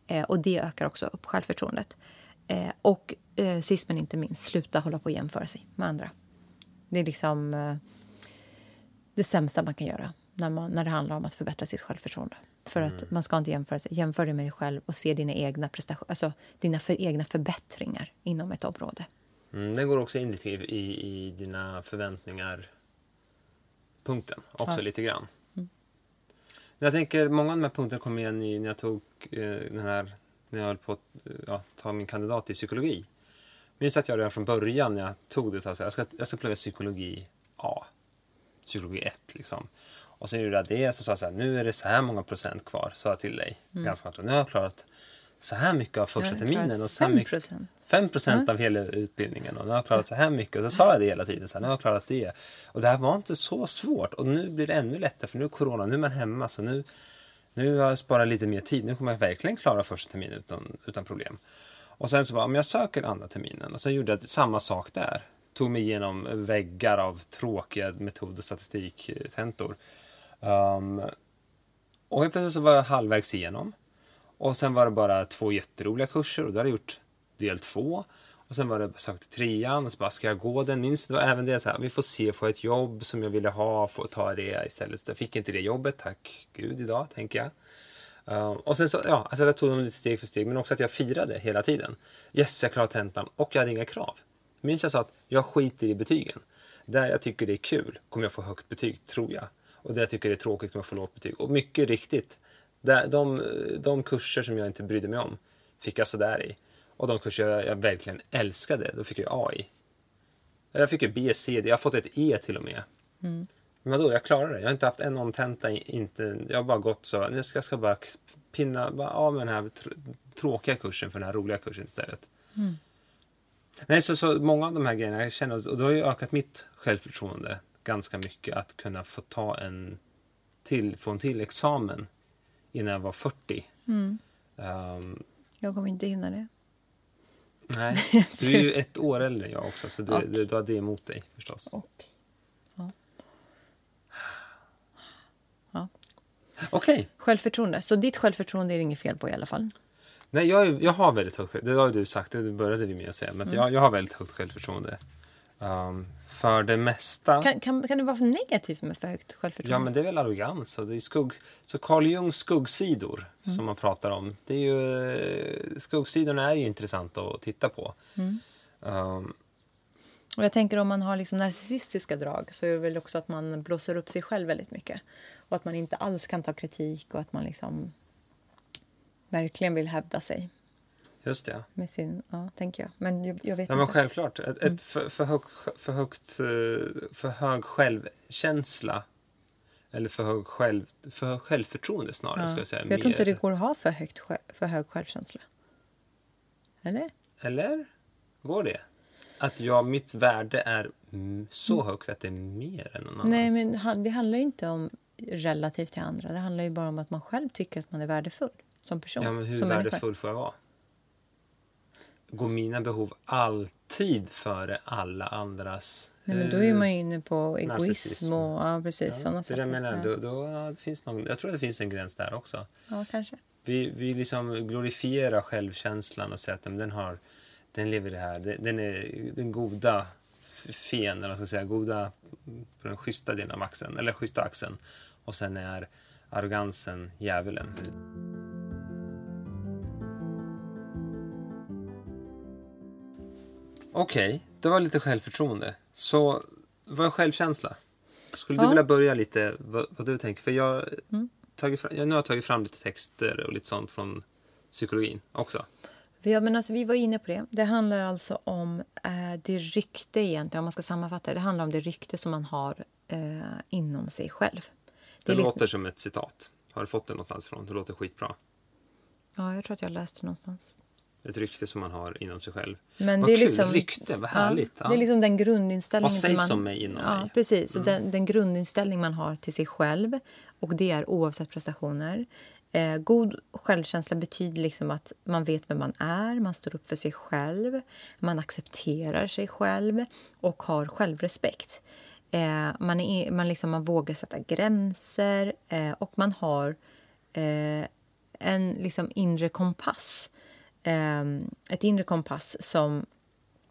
Eh, och det ökar också upp självförtroendet. Eh, och eh, sist men inte minst, sluta hålla på och jämföra sig med andra. Det är liksom eh, det sämsta man kan göra när, man, när det handlar om att förbättra sitt självförtroende. För att man ska inte jämföra, sig- jämföra dig med dig själv och se dina egna, prestation, alltså dina för, egna förbättringar inom ett område. Mm, den går också in lite i, i, dina förväntningar punkten också Ja. lite grann. Jag tänker många av de här punkterna kom igen i, när jag tog eh, den här när jag höll på att eh, ja, ta min kandidat i psykologi. Minns att jag redan från början när jag tog det, så jag ska, jag ska plugga psykologi A. Psykologi 1 liksom. Och sen gjorde jag det, så sa jag så här, nu är det så här många procent kvar, sa jag till dig. Ganska snart. Nu har jag klarat så här mycket av första terminen. Och så här 5 mycket, procent. 5 procent av hela utbildningen och nu har jag klarat så här mycket. Och så sa jag det hela tiden, så här, nu har jag klarat det. Och det här var inte så svårt. Och nu blir det ännu lättare för nu är corona, nu är man hemma. Så nu, nu har jag sparat lite mer tid. Nu kommer jag verkligen klara första terminen utan, utan problem. Och sen så bara, om jag söker andra terminen. Och sen gjorde jag samma sak där. Tog mig igenom väggar av tråkiga metod och statistiktentor. Um, och helt plötsligt så var jag halvvägs igenom. Och sen var det bara två jätteroliga kurser och då hade jag gjort del två. Och sen var det sökt trean och så bara, ska jag gå den? Minns du? Även det så här, vi får se, får jag ett jobb som jag ville ha, får jag ta det istället. Jag fick inte det jobbet, tack gud idag, tänker jag. Uh, och sen så, ja, alltså jag tog dem lite steg för steg, men också att jag firade hela tiden. Yes, jag klarade tentan och jag hade inga krav. Minns jag sa att jag skiter i betygen. Där jag tycker det är kul kommer jag få högt betyg, tror jag. Och där jag tycker det är tråkigt kommer jag få lågt betyg. Och mycket riktigt, de, de kurser som jag inte brydde mig om fick jag sådär i. Och de kurser jag, jag verkligen älskade, då fick jag A i. Jag fick ju B, C, D, jag har fått ett E till och med. Men vadå, jag klarar det. Jag har inte haft en omtenta, inte, jag har bara gått så, jag ska, jag ska bara pinna bara av med den här tr- tråkiga kursen för den här roliga kursen istället. Nej, så, så många av de här grejerna jag känner, och det har ju ökat mitt självförtroende ganska mycket att kunna få ta en till, få en till examen innan jag var 40. Ehm, Jag kommer inte hinna det. nej, *laughs* du är ju ett år äldre än jag också, så det, Och- det, du har det emot dig förstås. Okej, självförtroende. Så ditt självförtroende är det inget fel på i alla fall. Nej, jag, jag har väldigt högt Det har du sagt, det började vi med att säga. Men att jag, jag har väldigt högt självförtroende. Um, för det mesta... Kan, kan, kan det vara för negativt med för högt självförtroende? Ja, men det är väl arrogans. Och det är skugg, så Carl Jungs skuggsidor som man pratar om. Det är ju, eh, skuggsidorna är ju intressanta att titta på. Um, Och jag tänker om man har liksom narcissistiska drag så är det väl också att man blåser upp sig själv väldigt mycket. Och att man inte alls kan ta kritik och att man liksom verkligen vill hävda sig just det. med sin, ja, tänker jag. Men jag, jag vet Ja, men inte. självklart. Ett, ett för, för, hög, för, högt, eh, för hög självkänsla eller för, hög själv, för hög självförtroende snarare, Ja. ska jag säga. jag tror inte det går att ha för, högt, för hög självkänsla. Eller? Eller? Går det? Att jag, mitt värde är mm, så högt att det är mer än någon annans? Nej, men det handlar ju inte om relativt till andra. Det handlar ju bara om att man själv tycker att man är värdefull som person. Ja, men hur som människa. värdefull får jag vara? Går mina behov alltid före alla andras? Nej, men då är man ju inne på egoism och ja, precis, Ja, sådana saker. menar. Ja. Då, då, ja, finns någon, jag tror att det finns en gräns där också. ja, kanske. Vi, vi liksom glorifierar självkänslan och säger att den, har, den lever det här. Den, är den goda fen, eller vad ska säga, goda på den schyssta delen av axeln, eller schyssta axeln. Och sen är arrogansen djävulen. Okej, det var lite självförtroende. Så vad är självkänsla? Skulle du Ja. vilja börja lite vad, vad du tänker? För jag, tagit fram, jag nu har jag tagit fram lite texter och lite sånt från psykologin också. Ja, men alltså, vi var inne på det. Det handlar alltså om eh, det rykte egentligen, om man ska sammanfatta det. Det handlar om det rykte som man har eh, inom sig själv. Det, är liksom- låter som ett citat. Har du fått det någonstans ifrån? Det låter skitbra. Ja, jag tror att jag läste det någonstans. Ett rykte som man har inom sig själv. Men vad det är kul! liksom, Rykte, vad härligt. Ja, Ja, det är liksom den grundinställningen Vad sägs man, om mig inom ja, mig? Mm. Precis, och den, den grundinställning man har till sig själv. Och det är oavsett prestationer. Eh, god självkänsla betyder liksom att man vet vem man är, man står upp för sig själv, man accepterar sig själv och har självrespekt. Eh, man, är, man, liksom, man vågar sätta gränser eh, och man har eh, en liksom inre kompass. Eh, ett inre kompass som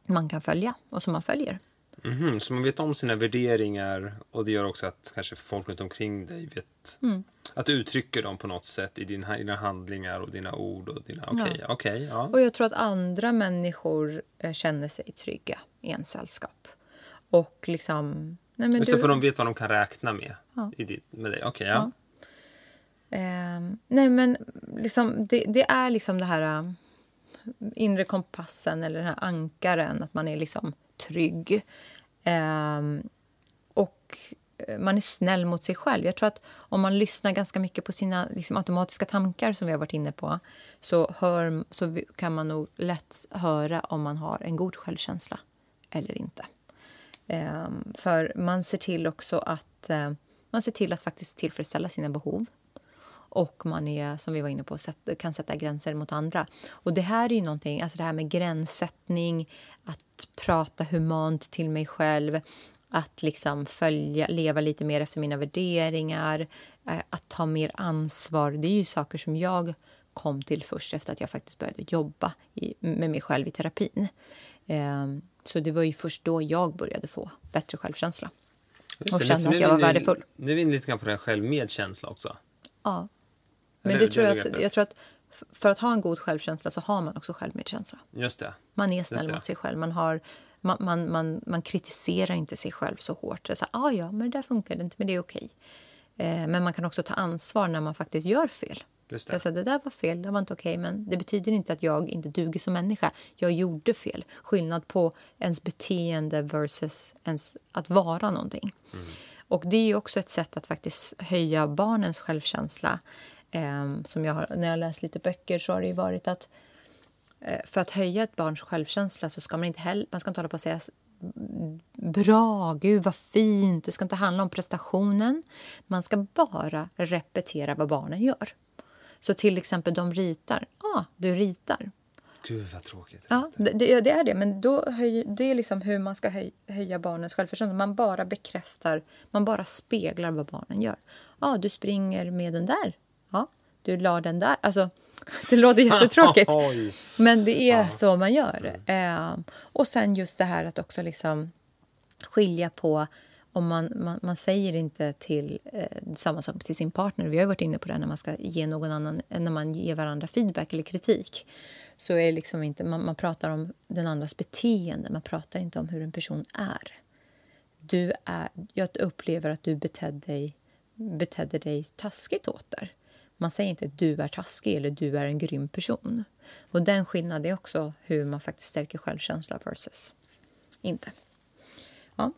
man kan följa och som man följer. Mhm, Så man vet om sina värderingar och det gör också att kanske folk runt omkring dig vet Mm. att du uttrycker dem på något sätt i dina, dina handlingar och dina ord och dina... Okej, Ja. okej, ja. Och jag tror att andra människor eh, känner sig trygga i en sällskap. Och liksom... Nej, men Just du, för de vet vad de kan räkna med Ja. i ditt, med dig. Okej, ja. Ehm, nej, men liksom, det, det är liksom det här inre kompassen eller den här ankaren, att man är liksom trygg. Ehm, eh, och man är snäll mot sig själv. Jag tror att om man lyssnar ganska mycket på sina liksom, automatiska tankar som vi har varit inne på så, hör, så kan man nog lätt höra om man har en god självkänsla eller inte. Eh, för man ser till också att eh, man ser till att faktiskt tillfredsställa sina behov. Och man är, som vi var inne på, kan sätta gränser mot andra. Och det här är ju någonting, alltså det här med gränssättning, att prata humant till mig själv, att liksom följa, leva lite mer efter mina värderingar, eh, att ta mer ansvar. Det är ju saker som jag kom till först efter att jag faktiskt började jobba i, med mig själv i terapin. Ehm, så det var ju först då jag började få bättre självkänsla. Just Och kände att nu jag är var vi- värdefull. Nu är vi inne lite grann på här självmedkänsla också. Ja. Men det tror det är jag, att, jag tror att för att ha en god självkänsla så har man också självmedkänsla. Just det. Man är snäll mot sig själv. Man, har, man, man, man, man kritiserar inte sig själv så hårt. Det är så här, ah, ja, men det där funkade inte, men det är okej. Eh, men man kan också ta ansvar när man faktiskt gör fel. Just Så det. jag säger, det där var fel, det var inte okej, men det betyder inte att jag inte duger som människa. Jag gjorde fel. Skillnad på ens beteende versus ens att vara någonting. Och det är ju också ett sätt att faktiskt höja barnens självkänsla. Ehm, som jag har, när jag har läst lite böcker så har det varit att eh, för att höja ett barns självkänsla så ska man inte heller, man ska inte hålla på och säga s- bra, gud vad fint. Det ska inte handla om prestationen. Man ska bara repetera vad barnen gör. Så till exempel de ritar. Ja, ah, du ritar. Gud vad tråkigt. Ja, det, det är det. Men då höj, det är liksom hur man ska höj, höja barnens självförtroende. Man bara bekräftar, man bara speglar vad barnen gör. Ja, du springer med den där. Ja, du la den där. Alltså, *laughs* det låter jättetråkigt. *laughs* Men det är så man gör. Eh, och sen just det här att också liksom skilja på om man, man, man säger inte till eh, samma sak till sin partner. Vi har varit inne på det när man ska ge någon annan, när man ger varandra feedback eller kritik. Så är liksom inte, man, man pratar om den andras beteende, man pratar inte om hur en person är. Du är jag upplever att du betedde dig, betedde dig taskigt åt där. Man säger inte att du är taskig eller du är en grym person. Och den skillnaden är också hur man faktiskt stärker självkänsla versus inte. Ja.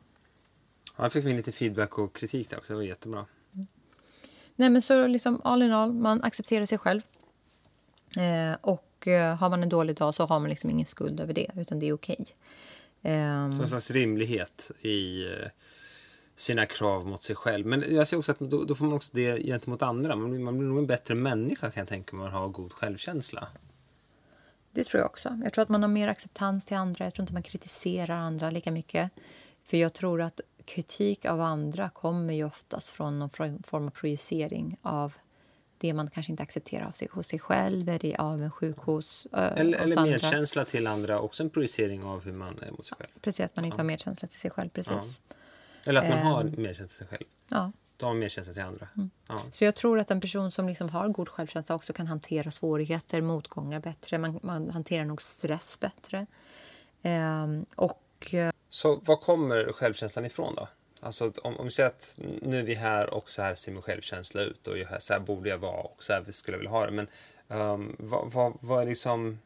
Ja, jag fick vi lite feedback och kritik där också. Det var jättebra. Nej, men så liksom all in all, man accepterar sig själv. Eh, och eh, har man en dålig dag så har man liksom ingen skuld över det, utan det är okej. Ehm, Så en slags rimlighet i eh, sina krav mot sig själv. Men jag ser också att då, då får man också det gentemot andra. Man blir, man blir nog en bättre människa kan jag tänka mig om man har god självkänsla. Det tror jag också. Jag tror att man har mer acceptans till andra. Jag tror inte man kritiserar andra lika mycket. För jag tror att kritik av andra kommer ju oftast från någon form av projicering av det man kanske inte accepterar av sig, hos sig själv, är det avundsjuk hos, äh, Eller, hos eller andra. medkänsla till andra. Också en projicering av hur man är mot sig själv. Precis, att man inte har medkänsla till sig själv. Precis. Eller att man har Ehm. medkänsla till sig själv. Ja. Då har medkänsla till andra. Mm. Ja. Så jag tror att en person som liksom har god självkänsla också kan hantera svårigheter, motgångar bättre. Man, man hanterar nog stress bättre. Ehm, och eh, Så var kommer självkänslan ifrån då? Alltså om, om vi säger att nu är vi här och så här ser min självkänsla ut och så här borde jag vara och så här skulle jag vilja ha det. Men um, vad, vad, vad är liksom...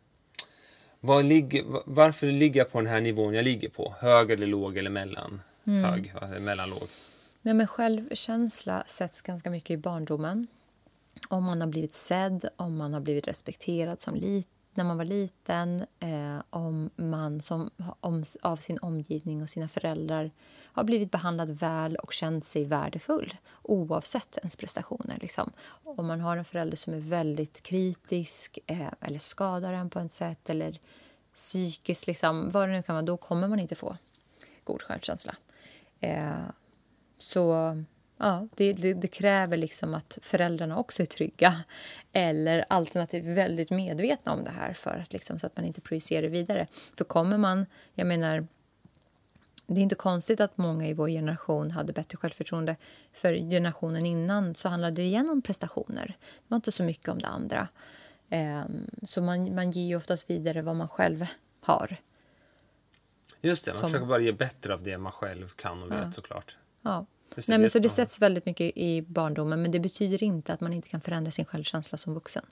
Vad ligger, va- varför ligger jag på den här nivån jag ligger på? Hög eller låg eller mellan? Hög, eller mellanlåg? nej, men självkänsla sätts ganska mycket i barndomen. Om man har blivit sedd, om man har blivit respekterad som lit, när man var liten eh, om man som, om, av sin omgivning och sina föräldrar har blivit behandlad väl och känt sig värdefull oavsett ens prestationer. Liksom. Om man har en förälder som är väldigt kritisk eh, eller skadar en på ett sätt eller psykiskt, liksom, vad det nu kan vara, då kommer man inte få god självkänsla. Eh, så ja, det, det, det kräver liksom att föräldrarna också är trygga eller alternativt väldigt medvetna om det här för att liksom, så att man inte projicerar vidare. För kommer man, jag menar det är inte konstigt att många i vår generation hade bättre självförtroende. För generationen innan så handlade det igen om prestationer. Det var inte så mycket om det andra. Eh, så man, man ger ju oftast vidare vad man själv har. Just det, man som... försöker bara ge bättre av det man själv kan och vet ja. såklart. Ja. Nej, men så det sätts väldigt mycket i barndomen men det betyder inte att man inte kan förändra sin självkänsla som vuxen.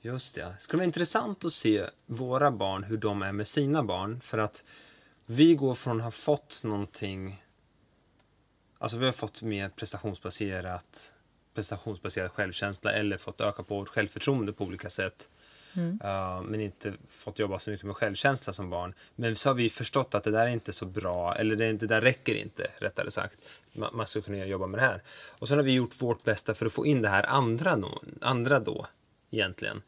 Just det. Det skulle vara intressant att se våra barn, hur de är med sina barn. För att vi går från att ha fått någonting... Alltså vi har fått mer prestationsbaserat, prestationsbaserad självkänsla eller fått öka på vårt självförtroende på olika sätt. Mm. Uh, men inte fått jobba så mycket med självkänsla som barn. Men så har vi förstått att det där är inte så bra, eller det, det där räcker inte, rättare sagt. Man, man skulle kunna jobba med det här. Och sen har vi gjort vårt bästa för att få in det här andra, no, andra då, egentligen.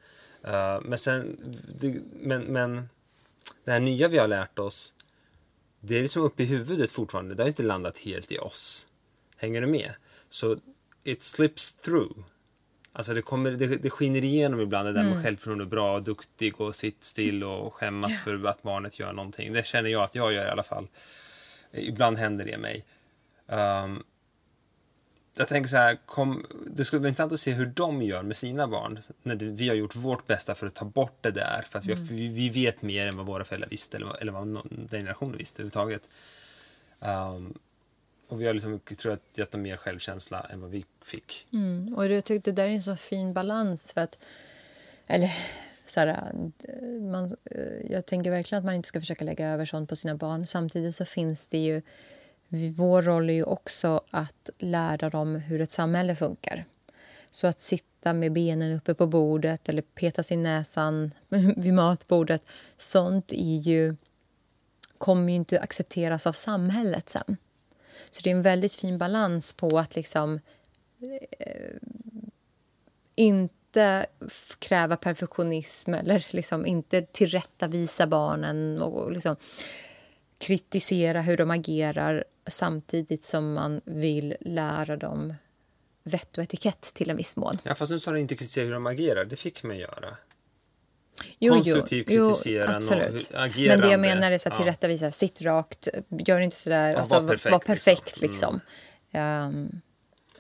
Uh, men sen, det, men, men det här nya vi har lärt oss, det är liksom uppe i huvudet fortfarande. Det har inte landat helt i oss. Hänger du med? Så it slips through. Alltså det, kommer, det, det skiner igenom ibland det där mm. med självförtroende, bra och duktig och sitt still och skämmas yeah. för att barnet gör någonting. Det känner jag att jag gör i alla fall. Ibland händer det mig. Um, jag tänker så här, kom, det skulle vara intressant att se hur de gör med sina barn. När det, vi har gjort vårt bästa för att ta bort det där. För att mm. vi, vi, vet mer än vad våra föräldrar visste eller, eller vad någon, den generationen visste överhuvudtaget. Um, och vi har liksom, tror jag, gett dem mer självkänsla än vad vi fick. Mm. Och jag tyckte det där är en så fin balans. för att eller så här, man, jag tänker verkligen att man inte ska försöka lägga över sånt på sina barn. Samtidigt så finns det ju vår roll är ju också att lära dem hur ett samhälle funkar. Så att sitta med benen uppe på bordet eller peta sin näsan *laughs* vid matbordet, sånt är ju, kommer ju inte accepteras av samhället sen. Så det är en väldigt fin balans på att liksom eh, inte kräva perfektionism eller liksom inte tillrättavisa barnen och liksom kritisera hur de agerar samtidigt som man vill lära dem vett och etikett till en viss mån. Ja, fast nu sa du inte kritisera hur de agerar. Det fick man göra. Jo, Konstruktivt jo, kritisera absolut. No, Men det jag menar är så att tillrättavisa, ja. sitt rakt, gör inte sådär, ja, alltså, var perfekt. Var perfekt liksom. liksom. Um,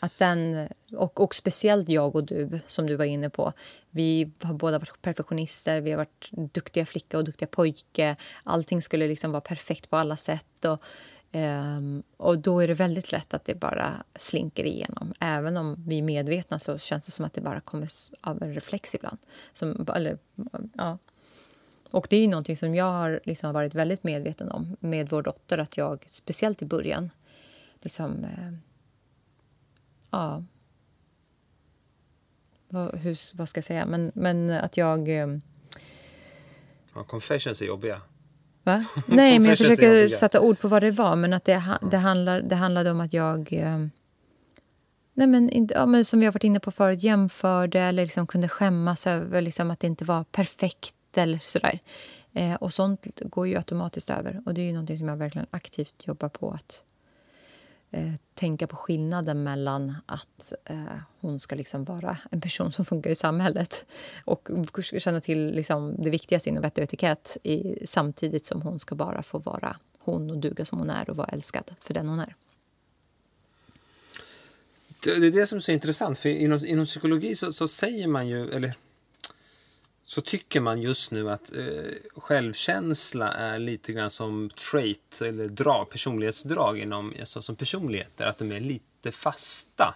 att den, och, och speciellt jag och du, som du var inne på. Vi har båda varit perfektionister, vi har varit duktiga flicka och duktiga pojke. Allting skulle liksom vara perfekt på alla sätt. Och, um, och då är det väldigt lätt att det bara slinker igenom. Även om vi är medvetna så känns det som att det bara kommer av en reflex ibland. Som, eller, ja. Och det är någonting som jag har liksom varit väldigt medveten om med vår dotter. Att jag, speciellt i början, liksom, eh, ja. Vad, hur, vad ska jag säga? Men, men att jag... Eh, ja, confessions är jobbiga. Va? Nej, men jag försöker sätta ord på vad det var. Men att det, det, handlar, det handlade om att jag... Eh, nej, men, inte, ja, men som vi har varit inne på förut, jämförde eller liksom kunde skämmas över liksom, att det inte var perfekt eller sådär. Eh, och sånt går ju automatiskt över. Och det är ju någonting som jag verkligen aktivt jobbar på att Eh, tänka på skillnaden mellan att eh, hon ska liksom vara en person som funkar i samhället och känna till liksom det viktigaste inom vett och etikett i, samtidigt som hon ska bara få vara hon och duga som hon är och vara älskad för den hon är. Det är det som är så intressant, för inom, inom psykologi så, så säger man ju, eller så tycker man just nu att eh, självkänsla är lite grann som trait eller drag, personlighetsdrag inom, alltså, som personligheter, att de är lite fasta.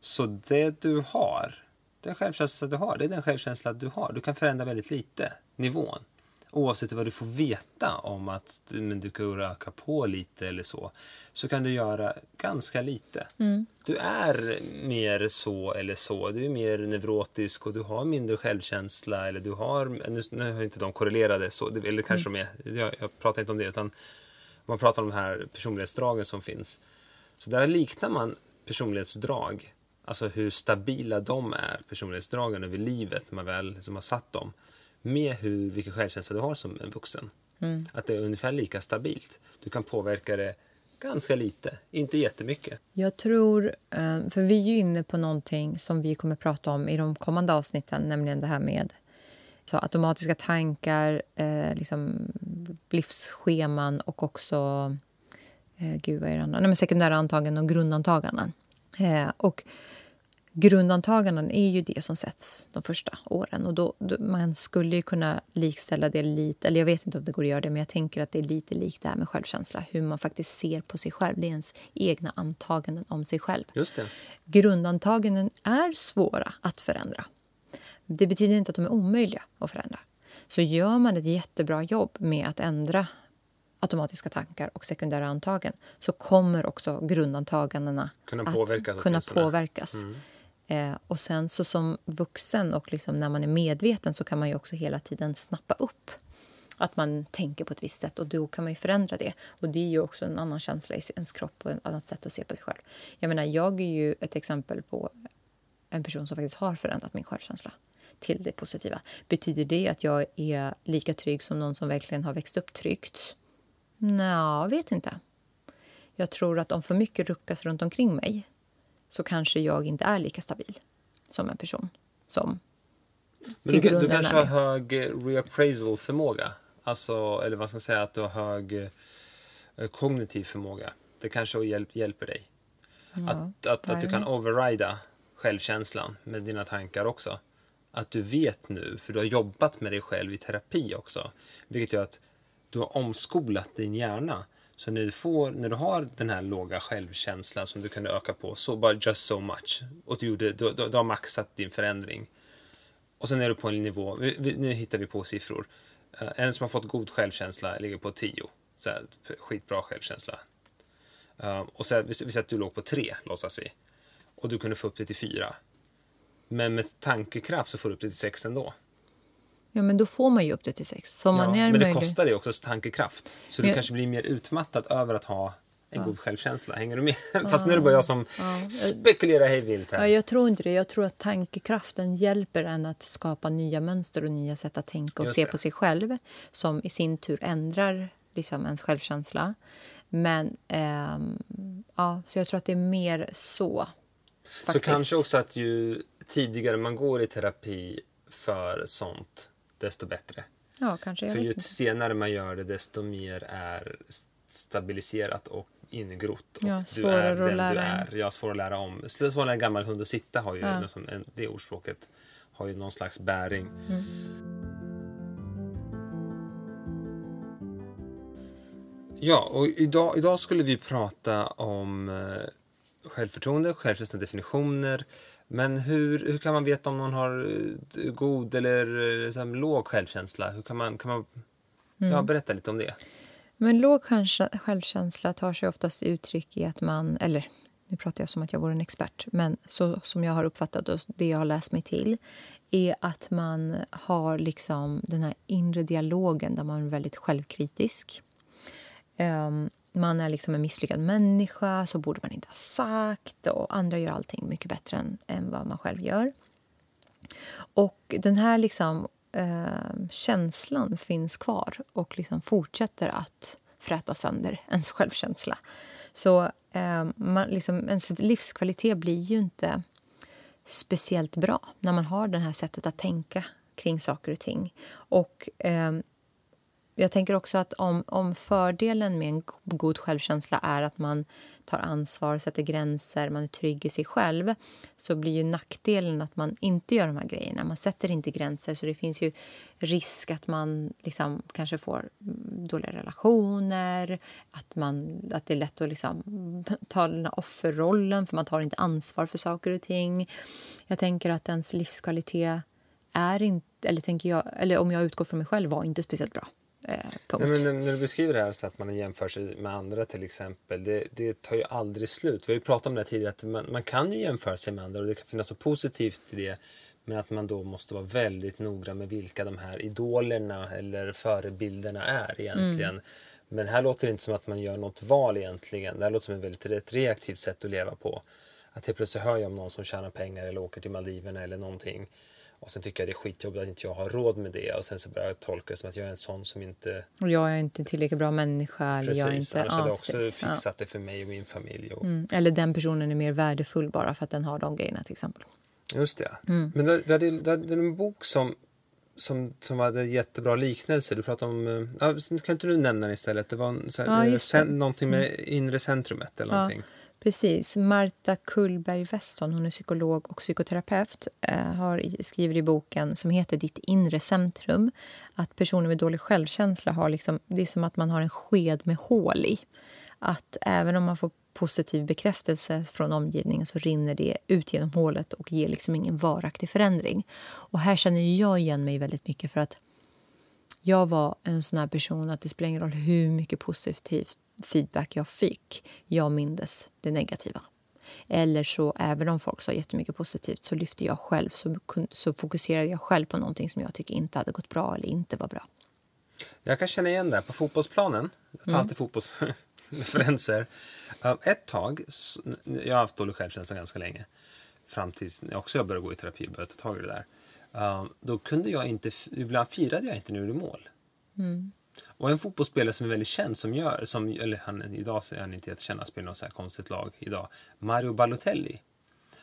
Så det du har, den självkänsla du har, det är den självkänsla du har. Du kan förändra väldigt lite nivån oavsett vad du får veta om att men du kan öka på lite eller så, så kan du göra ganska lite. Mm. Du är mer så eller så, du är mer neurotisk och du har mindre självkänsla eller du har, nu, nu har inte de korrelerade så, eller kanske mm. de är, jag, jag pratar inte om det utan man pratar om de här personlighetsdragen som finns. Så där liknar man personlighetsdrag, alltså hur stabila de är, personlighetsdragen över livet, när man väl som har satt dem med hur, vilken självkänsla du har som en vuxen. Mm. Att det är ungefär lika stabilt. Du kan påverka det ganska lite, inte jättemycket. Jag tror, eh, för vi är ju inne på någonting som vi kommer prata om i de kommande avsnitten, nämligen det här med så automatiska tankar, eh, liksom livsscheman och också eh, gud, vad är det andra? Nej, men sekundära antaganden och grundantaganden. Eh, och grundantaganden är ju det som sätts de första åren. Och då, då, man skulle ju kunna likställa det lite, eller jag vet inte om det går att göra det, men jag tänker att det är lite likt det här med självkänsla. Hur man faktiskt ser på sig själv. Det är ens egna antaganden om sig själv. Just det. Grundantaganden är svåra att förändra. Det betyder inte att de är omöjliga att förändra. Så gör man ett jättebra jobb med att ändra automatiska tankar och sekundära antagen så kommer också grundantagandena Kunna påverkas att kunna påverkas. Mm. Eh, och sen så som vuxen och liksom när man är medveten så kan man ju också hela tiden snappa upp att man tänker på ett visst sätt och då kan man ju förändra det. Och det är ju också en annan känsla i ens kropp och ett annat sätt att se på sig själv. Jag menar, jag är ju ett exempel på en person som faktiskt har förändrat min självkänsla till det positiva. Betyder det att jag är lika trygg som någon som verkligen har växt upp tryggt? Nja, vet inte. Jag tror att om för mycket ruckas runt omkring mig så kanske jag inte är lika stabil som en person som Men du, du kanske har hög eh, reappraisal förmåga? Alltså, eller vad ska man säga, att du har hög eh, kognitiv förmåga. Det kanske hjälp, hjälper dig. Ja, att, att, att du kan overrida självkänslan med dina tankar också. Att du vet nu, för du har jobbat med dig själv i terapi också. Vilket gör att du har omskolat din hjärna. Så när du, får, när du har den här låga självkänslan som du kunde öka på, så bara just so much. Och du, gjorde, du, du, du har maxat din förändring. Och sen är du på en nivå, vi, vi, nu hittar vi på siffror. Uh, en som har fått god självkänsla ligger på 10. Så här, skitbra självkänsla. Uh, och så här, vi, vi säger att du låg på 3, låtsas vi. Och du kunde få upp det till 4. Men med tankekraft så får du upp det till 6 ändå. Ja, men då får man ju upp det till sex. Så Ja, man är men det kostar dig också tankekraft. Så du Ja. kanske blir mer utmattad över att ha en god självkänsla. Hänger du med? *laughs* Fast nu är det bara jag som spekulerar hej vilt här. Ja, jag tror inte det. Jag tror att tankekraften hjälper en att skapa nya mönster och nya sätt att tänka och Just se det. på sig själv som i sin tur ändrar liksom ens självkänsla. Men ehm, ja, så jag tror att det är mer så. Så faktiskt. kanske också att ju tidigare man går i terapi för sånt, desto bättre. Ja, kanske. För ju inte. senare man gör det, desto mer är stabiliserat och ingrott. Och Ja, du är svårare att den du lära är. Ja, svårare att lära om. Det är svårare en gammal hund att sitta har ju Ja. något som, det ordspråket har ju någon slags bäring. Mm. Ja, och idag, idag skulle vi prata om eh, självförtroende, självkänsliga definitioner. Men hur, hur kan man veta om någon har eh, god eller här, låg självkänsla? Hur kan man, kan man Mm. ja, berätta lite om det? Men låg självkä- självkänsla tar sig oftast uttryck i att man... Eller nu pratar jag som att jag vore en expert, men så som jag har uppfattat och det jag har läst mig till är att man har liksom den här inre dialogen där man är väldigt självkritisk. Ehm, man är liksom en misslyckad människa, så borde man inte ha sagt och andra gör allting mycket bättre än, än vad man själv gör. Och den här liksom, eh, känslan finns kvar och liksom fortsätter att fräta sönder *laughs* ens självkänsla. Så eh, man, liksom, ens livskvalitet blir ju inte speciellt bra när man har det här sättet att tänka kring saker och ting. Och eh, jag tänker också att om, om fördelen med en god självkänsla är att man tar ansvar, sätter gränser, man är trygg i sig själv så blir ju nackdelen att man inte gör de här grejerna. Man sätter inte gränser, så det finns ju risk att man liksom kanske får mm, dåliga relationer att, man, att det är lätt att liksom *laughs* ta den här offerrollen för man tar inte ansvar för saker och ting. Jag tänker att ens livskvalitet är inte, eller, tänker jag, eller om jag utgår från mig själv, var inte speciellt bra. Eh. Nej, men när- du beskriver det här så att man jämför sig med andra till exempel, det, det tar ju aldrig slut. Vi har ju pratat om det här tidigare, att man, man kan ju jämföra sig med andra och det kan finnas så positivt i det. Men att man då måste vara väldigt noggrann med vilka de här idolerna eller förebilderna är egentligen. Men här låter det inte som att man gör något val egentligen. Det här låter som ett väldigt ett reaktivt sätt att leva på. Att helt plötsligt hör jag om någon som tjänar pengar eller åker till Maldiverna eller någonting. Och sen tycker jag det är skitjobbigt att inte jag har råd med det. Och sen så börjar jag tolka det som att jag är en sån som inte... Och jag är inte tillräckligt bra människa. Eller jag är Precis, inte, annars hade ja, jag också precis, ja. fixat det för mig och min familj. Och, Mm. Eller den personen är mer värdefull bara för att den har de grejerna till exempel. Just det. Mm. Men det, det, hade- det, hade en bok som som, som hade jättebra liknelse. Du pratade om... eh, Ja, kan inte du nämna den istället? Det var en, så här, Ja, eh, det. Mm. sen, någonting med inre centrumet eller någonting. Precis. Marta Kullberg Weston, hon är psykolog och psykoterapeut, eh, har skriver i boken som heter Ditt inre centrum att personer med dålig självkänsla har liksom, det är som att man har en sked med hål i. Att även om man får positiv bekräftelse från omgivningen så rinner det ut genom hålet och ger liksom ingen varaktig förändring. Och här känner jag igen mig väldigt mycket för att jag var en sån här person att det spelar ingen roll hur mycket positivt feedback jag fick. Jag mindes det negativa. Eller så, även om folk sa jättemycket positivt, så lyfte jag själv, så, så fokuserade jag själv på någonting som jag tycker inte hade gått bra eller inte var bra. Jag kan känna igen det på fotbollsplanen. Jag tar Mm. alltid fotbollsreferenser. Uh, *laughs* ett tag, jag har haft dålig självkänsla ganska länge, fram tills också jag började gå i terapi och började ta tag i det där. Uh, då kunde jag inte, ibland firade jag inte när jag gjorde mål. Och en fotbollsspelare som är väldigt känd, som gör, som, eller han, idag är han inte jättekänd, han spelar något så här konstigt lag idag, Mario Balotelli.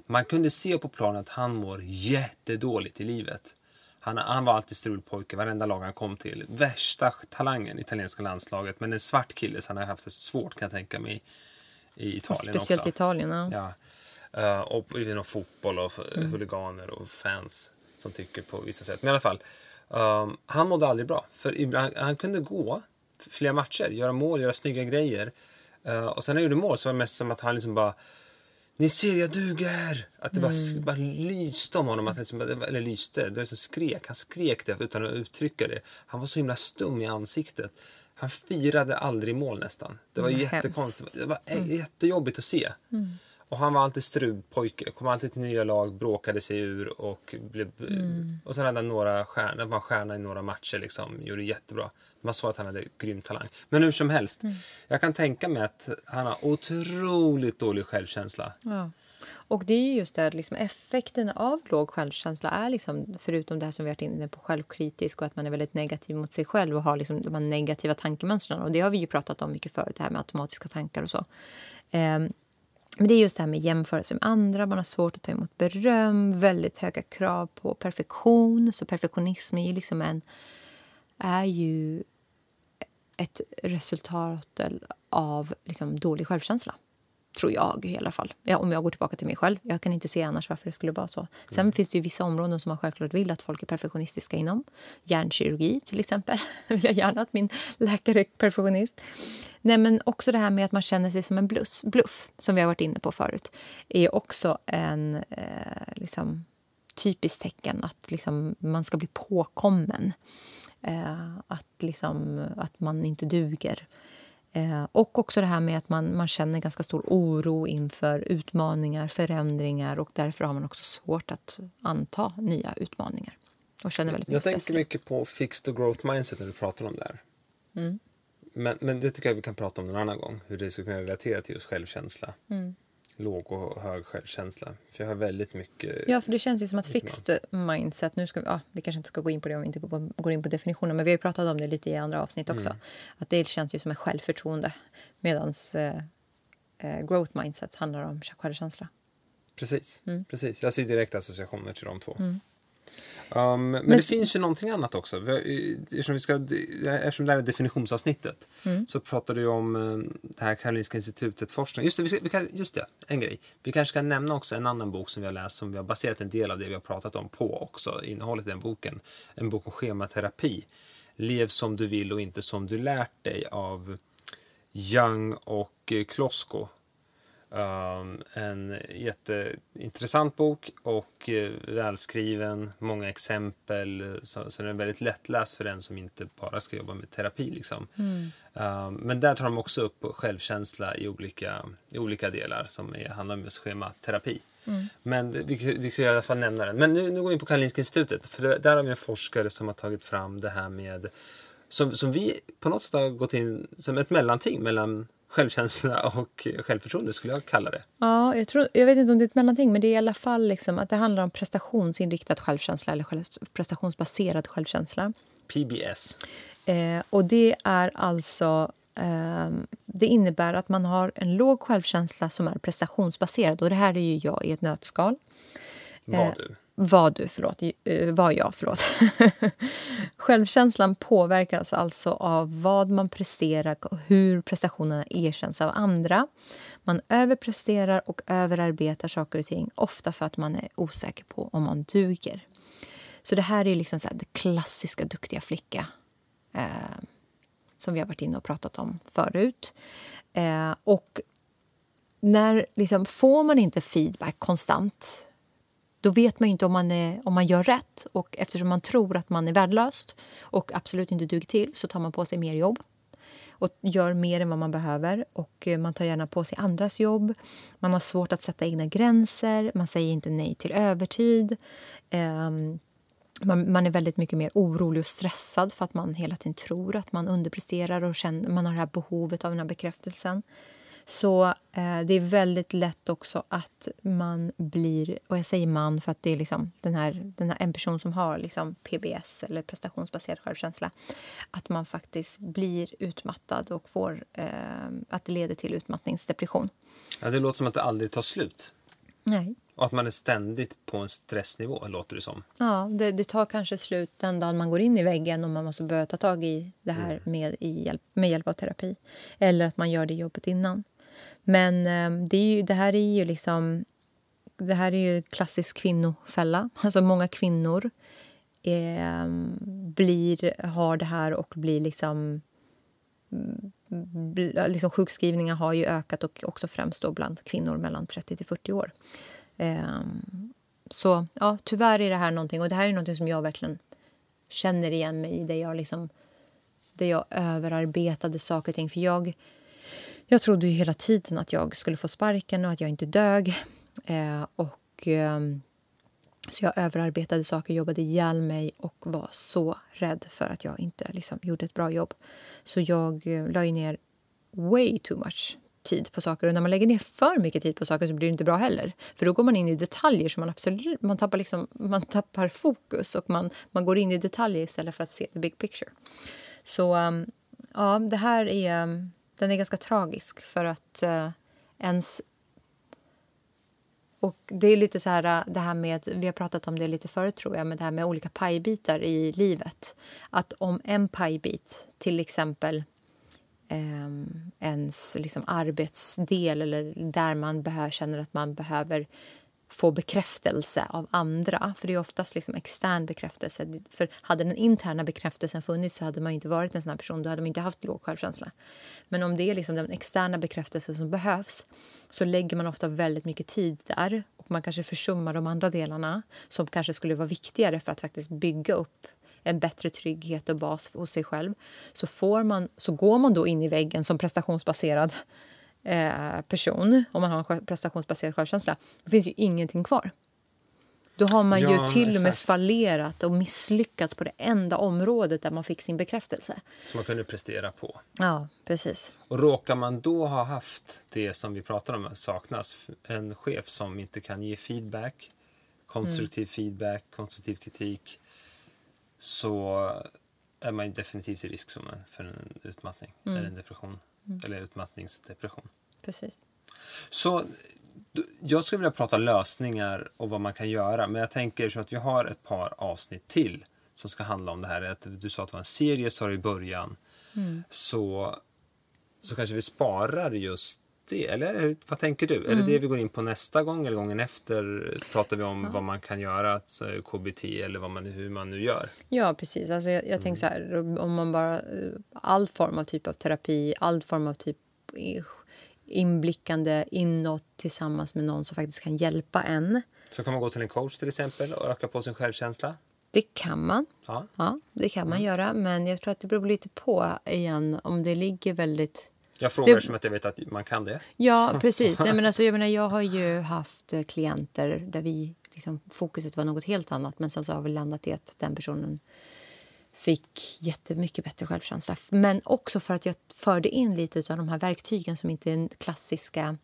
Man kunde se på planen att han mår jättedåligt i livet. Han, han var alltid strulpojke, varenda lag han kom till. Värsta talangen i italienska landslaget, men en svart kille så han har haft det svårt kan jag tänka mig i Italien Speciellt också. i Italien. Ja. Ja. Eh, och inom fotboll och mm. huliganer och fans som tycker på vissa sätt. Men i alla fall, ehm, han mådde aldrig bra. För ibland, han kunde gå flera matcher, göra mål, göra snygga grejer. Eh, och sen när han gjorde mål så var det mest som att han liksom bara ni ser, jag duger! Att det bara, bara lyste om honom. Att liksom, eller lyste, det var som skrek. Han skrek det utan att uttrycka det. Han var så himla stum i ansiktet. Han firade aldrig mål nästan. Det var Mm, jättekonstigt. Det var ä- jättejobbigt att se. Och han var alltid strulpojke, kom alltid till nya lag, bråkade sig ur och blev... Och sen hade han några stjärnor, var stjärna i några matcher liksom, gjorde jättebra. Man såg att han hade grym talang. Men hur som helst, jag kan tänka mig att han har otroligt dålig självkänsla. Ja. Och det är ju just det, liksom effekten av låg självkänsla är liksom, förutom det här som vi har varit inne på, självkritisk och att man är väldigt negativ mot sig själv och har liksom de negativa tankemönstren. Och det har vi ju pratat om mycket förut, det här med automatiska tankar och så. Ehm, men det är just det här med jämförelse med andra, man har svårt att ta emot beröm, väldigt höga krav på perfektion. Så perfektionism är ju liksom en, är ju ett resultat av liksom dålig självkänsla. Tror jag i alla fall. Ja, om jag går tillbaka till mig själv. Jag kan inte se annars varför det skulle vara så. Sen finns det ju vissa områden som man självklart vill att folk är perfektionistiska inom. Hjärnkirurgi till exempel. *laughs* vill jag gärna att min läkare är perfektionist. Nej, men också det här med att man känner sig som en bluff, bluff som vi har varit inne på förut, är också en eh, liksom, typiskt tecken att liksom, man ska bli påkommen. Eh, att, liksom, att man inte duger. Eh, och också det här med att man, man känner ganska stor oro inför utmaningar, förändringar och därför har man också svårt att anta nya utmaningar. Och känner väldigt Jag tänker mycket på fixed och growth mindset när du pratar om det här. Mm. Men, men det tycker jag vi kan prata om någon annan gång. Hur det skulle kunna relatera till just självkänsla. Mm. Låg och hög självkänsla. För jag har väldigt mycket... Ja, för det känns ju som att fixed mindset... Nu ska vi, ja, vi kanske inte ska gå in på det om vi inte går, in på definitionen, men vi har pratat om det lite i andra avsnitt också. Att det känns ju som ett självförtroende, medan eh, eh, growth mindset handlar om självkänsla. Precis, Mm. precis. Jag ser direkt associationer till de två. Um, men, det finns ju någonting annat också. Vi Eftersom, vi ska, eftersom det här är definitionsavsnittet Mm. så pratar du om eh, det här Karolinska institutet forskning. Just det, vi ska, vi kan, just det, en grej. Vi kanske ska nämna också en annan bok som vi har läst som vi har baserat en del av det vi har pratat om på också, innehållet i den boken. En bok om schematerapi. Lev som du vill och inte som du lärt dig av Young och Klosko. Um, en jätteintressant bok och uh, välskriven, många exempel. Så, så den är väldigt lättläst för den som inte bara ska jobba med terapi. Liksom. Um, men där tar de också upp självkänsla i olika, i olika delar som är, handlar om just schematerapi. Men det- vi, vi ska i alla fall nämna den. Men nu, nu går vi in på Karolinska institutet. För där har vi en forskare som har tagit fram det här med som, som vi på något sätt har gått in som ett mellanting mellan självkänsla och självförtroende skulle jag kalla det. Ja, jag, tror, jag vet inte om det är ett mellanting, men det är i alla fall liksom att det handlar om prestationsinriktad självkänsla eller själv, prestationsbaserad självkänsla. PBS. Eh, och det är alltså... ehm, det innebär att man har en låg självkänsla som är prestationsbaserad. Och det här är ju jag i ett nötskal. Var Eh, du? Var du, förlåt, eh, Vad var jag, förlåt. *laughs* Självkänslan påverkas alltså av vad man presterar och hur prestationerna erkänns av andra. Man överpresterar och överarbetar saker och ting, ofta för att man är osäker på om man duger. Så det här är liksom så det klassiska duktiga flicka eh, som vi har varit inne och pratat om förut. Eh, och när liksom, får man inte feedback konstant då vet man inte om man, är, om man gör rätt. Och Eftersom man tror att man är värdelös och absolut inte duger till så tar man på sig mer jobb och gör mer än vad man behöver. Och eh, Man tar gärna på sig andras jobb. Man har svårt att sätta egna gränser. Man säger inte nej till övertid. Um, man, man, är väldigt mycket mer orolig och stressad för att man hela tiden tror att man underpresterar och känner, man har det här behovet av den här bekräftelsen. Så eh, det är väldigt lätt också att man blir... Och jag säger man för att det är liksom den här, den här, en person som har liksom PBS eller prestationsbaserad självkänsla. Att man faktiskt blir utmattad och får, eh, att det leder till utmattningsdepression. Ja, det låter som att det aldrig tar slut. Nej. Och att man är ständigt på en stressnivå, låter det som. Ja, det, det, tar kanske slut den dagen man går in i väggen och man måste börja ta tag i det här mm. med, i hjälp, med hjälp av terapi. Eller att man gör det jobbet innan. Men ehm, det, är ju, det här är ju liksom... Det här är ju klassisk kvinnofälla. *laughs* Alltså många kvinnor eh, blir, har det här och blir liksom... Mm, liksom sjukskrivningar har ju ökat och också främst då bland kvinnor mellan 30 till 40 år. Eh, så ja, tyvärr är det här någonting, och det här är någonting som jag verkligen känner igen mig i. Där jag, liksom, där jag överarbetade saker och ting. För jag jag trodde ju hela tiden att jag skulle få sparken och att jag inte dög. Eh, och, eh, så jag överarbetade saker, jobbade ihjäl mig och var så rädd för att jag inte liksom, gjorde ett bra jobb. Så jag eh, la ner way too much tid på saker. Och när man lägger ner för mycket tid på saker så blir det inte bra heller. För då går man in i detaljer så man absolut man tappar, liksom, man tappar fokus och man, man går in i detaljer istället för att se the big picture. Så um, ja, det här är ehm, den är ganska tragisk för att eh, ens... Och det är lite så här, eh, det här med, vi har pratat om det lite förut tror jag, men det här med olika pajbitar i livet. Att om en pajbit, till exempel eh, ens liksom arbetsdel eller där man behör, känner att man behöver få bekräftelse av andra. För det är oftast liksom extern bekräftelse. För hade den interna bekräftelsen funnits så hade man inte varit en sån person. Då hade man inte haft låg självkänsla. Men om det är liksom den externa bekräftelsen som behövs så lägger man ofta väldigt mycket tid där och man kanske försummar de andra delarna som kanske skulle vara viktigare för att faktiskt bygga upp en bättre trygghet och bas hos sig själv. Så, får man, så går man då in i väggen som prestationsbaserad eh, person, om man har en prestationsbaserad självkänsla, det finns ju ingenting kvar. Då har man ja, ju till exakt. och med fallerat och misslyckats på det enda området där man fick sin bekräftelse. Som man kunde prestera på. Ja, precis. Och råkar man då ha haft det som vi pratar om saknas, en chef som inte kan ge feedback, konstruktiv mm. feedback, konstruktiv kritik, så är man definitivt i risk för en utmattning mm. eller en depression. Mm. Eller utmattningsdepression. Precis. Så jag skulle vilja prata lösningar och vad man kan göra. Men jag tänker att vi har ett par avsnitt till som ska handla om det här. Att du sa att det var en serie, sa du i början. Mm. Så, så kanske vi sparar just det. Eller vad tänker du? Mm. Är det det vi går in på nästa gång eller gången efter? Pratar vi om ja. vad man kan göra, alltså KBT eller vad man, hur man nu gör? Ja, precis. Alltså jag, jag tänker mm. så här, om man bara... All form av typ av terapi, all form av typ inblickande inåt tillsammans med någon som faktiskt kan hjälpa en. Så kan man gå till en coach till exempel och öka på sin självkänsla? Det kan man. Ja. ja det kan man mm. göra. Men jag tror att det beror lite på igen om det ligger väldigt jag frågar det... som att jag vet att man kan det. Ja, *laughs* precis. Nej, men alltså, jag, menar, jag har ju haft eh, klienter där vi, liksom, fokuset var något helt annat men sen så har vi landat i att den personen fick jättemycket bättre självkänsla. Men också för att jag förde in lite av de här verktygen som inte är klassiska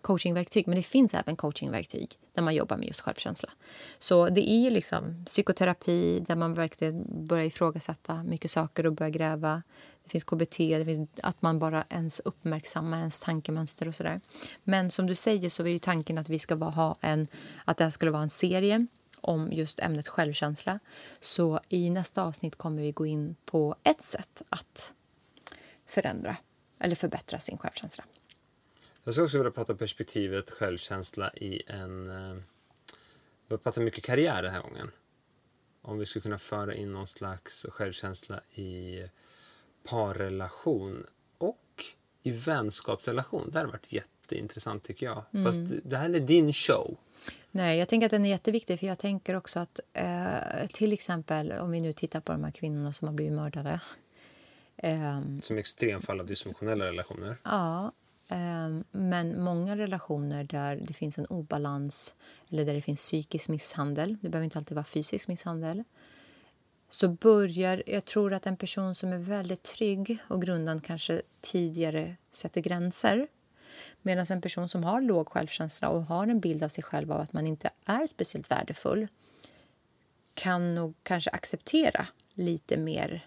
coachingverktyg. Men det finns även coachingverktyg där man jobbar med just självkänsla. Så det är ju liksom psykoterapi där man verkligen börjar ifrågasätta mycket saker och börjar gräva. Det finns KBT, det finns att man bara ens uppmärksammar ens tankemönster och sådär. Men som du säger så är ju tanken att vi ska ha en, att det här skulle vara en serie om just ämnet självkänsla. Så i nästa avsnitt kommer vi gå in på ett sätt att förändra eller förbättra sin självkänsla. Jag skulle också vilja prata perspektivet självkänsla i en... Eh, vi har pratat mycket karriär den här gången. Om vi skulle kunna föra in någon slags självkänsla i parrelation och i vänskapsrelation. Det hade varit jätteintressant tycker jag. Mm. Fast det här är din show. Nej, jag tänker att den är jätteviktig för jag tänker också att eh, till exempel om vi nu tittar på de här kvinnorna som har blivit mördade. Eh, som extremfall av dysfunktionella relationer. Ja, eh, men många relationer där det finns en obalans eller där det finns psykisk misshandel, det behöver inte alltid vara fysisk misshandel, så börjar... Jag tror att en person som är väldigt trygg och grundad kanske tidigare sätter gränser medan en person som har låg självkänsla och har en bild av sig själv av att man inte är speciellt värdefull kan nog kanske acceptera lite mer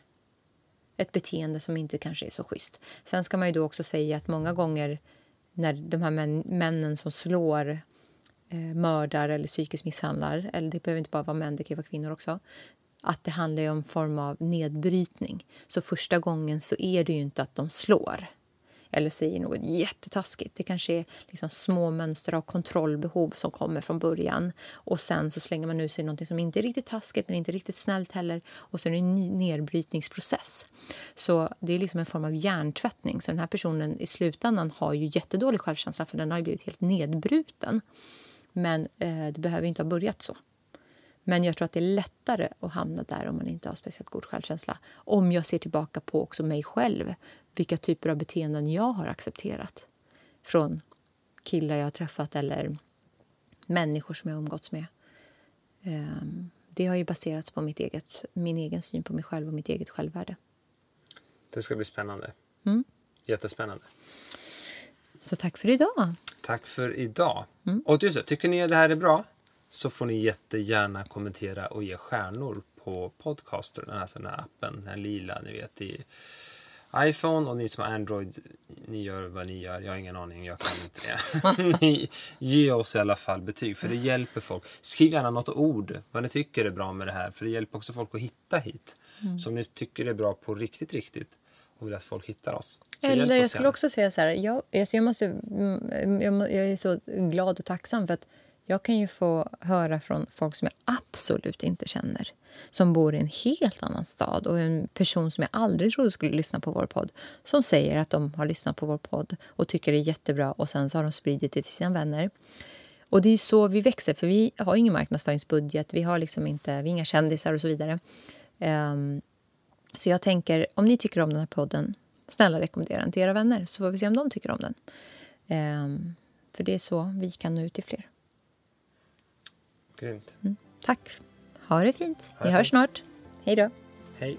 ett beteende som inte kanske är så schysst. Sen ska man ju då också säga att många gånger när de här män, männen som slår eh, mördar eller psykiskt misshandlar, eller det behöver inte bara vara män, det kan vara kvinnor också, att det handlar om form av nedbrytning. Så första gången så är det ju inte att de slår eller säger något jättetaskigt. Det kanske är liksom små mönster av kontrollbehov som kommer från början. Och Sen så slänger man ut sig något som inte är riktigt taskigt men inte riktigt snällt heller. Och sen är det en nedbrytningsprocess. Så det är liksom en form av hjärntvättning. Så den här personen i slutändan har ju jättedålig självkänsla för den har blivit helt nedbruten. Men eh, det behöver inte ha börjat så. Men jag tror att det är lättare att hamna där om man inte har speciellt god självkänsla. Om jag ser tillbaka på också mig själv, vilka typer av beteenden jag har accepterat från killar jag har träffat eller människor som jag umgåtts med. Ehm, det har ju baserats på mitt eget, min egen syn på mig själv och mitt eget självvärde. Det ska bli spännande. Mm. Jättespännande. Så tack för idag. Tack för idag. Mm. Och just det, tycker ni att det här är bra? Så får ni jättegärna kommentera och ge stjärnor på Podcaster, alltså den här appen, den här lila, ni vet, i iPhone och ni som har Android, ni gör vad ni gör. Jag har ingen aning, jag kan inte det. *laughs* ni, ge oss i alla fall betyg, för det hjälper folk. Skriv gärna något ord, vad ni tycker är bra med det här, för det hjälper också folk att hitta hit. Mm. Så om ni tycker det är bra på riktigt, riktigt och vill att folk hittar oss. Eller jag skulle också säga så här, jag, jag, måste, mm, jag, jag är så glad och tacksam för att jag kan ju få höra från folk som jag absolut inte känner som bor i en helt annan stad och en person som jag aldrig trodde skulle lyssna på vår podd som säger att de har lyssnat på vår podd och tycker det är jättebra och sen så har de spridit det till sina vänner. Och det är så vi växer, för vi har ingen marknadsföringsbudget, vi har liksom inte, vi är inga kändisar och så vidare. Um, så jag tänker, om ni tycker om den här podden, snälla rekommendera den till era vänner så får vi se om de tycker om den. Um, för det är så vi kan nå ut till fler. Grymt. Mm. Tack. Ha det fint. Ha det Vi hörs snart. Hej då. Hej.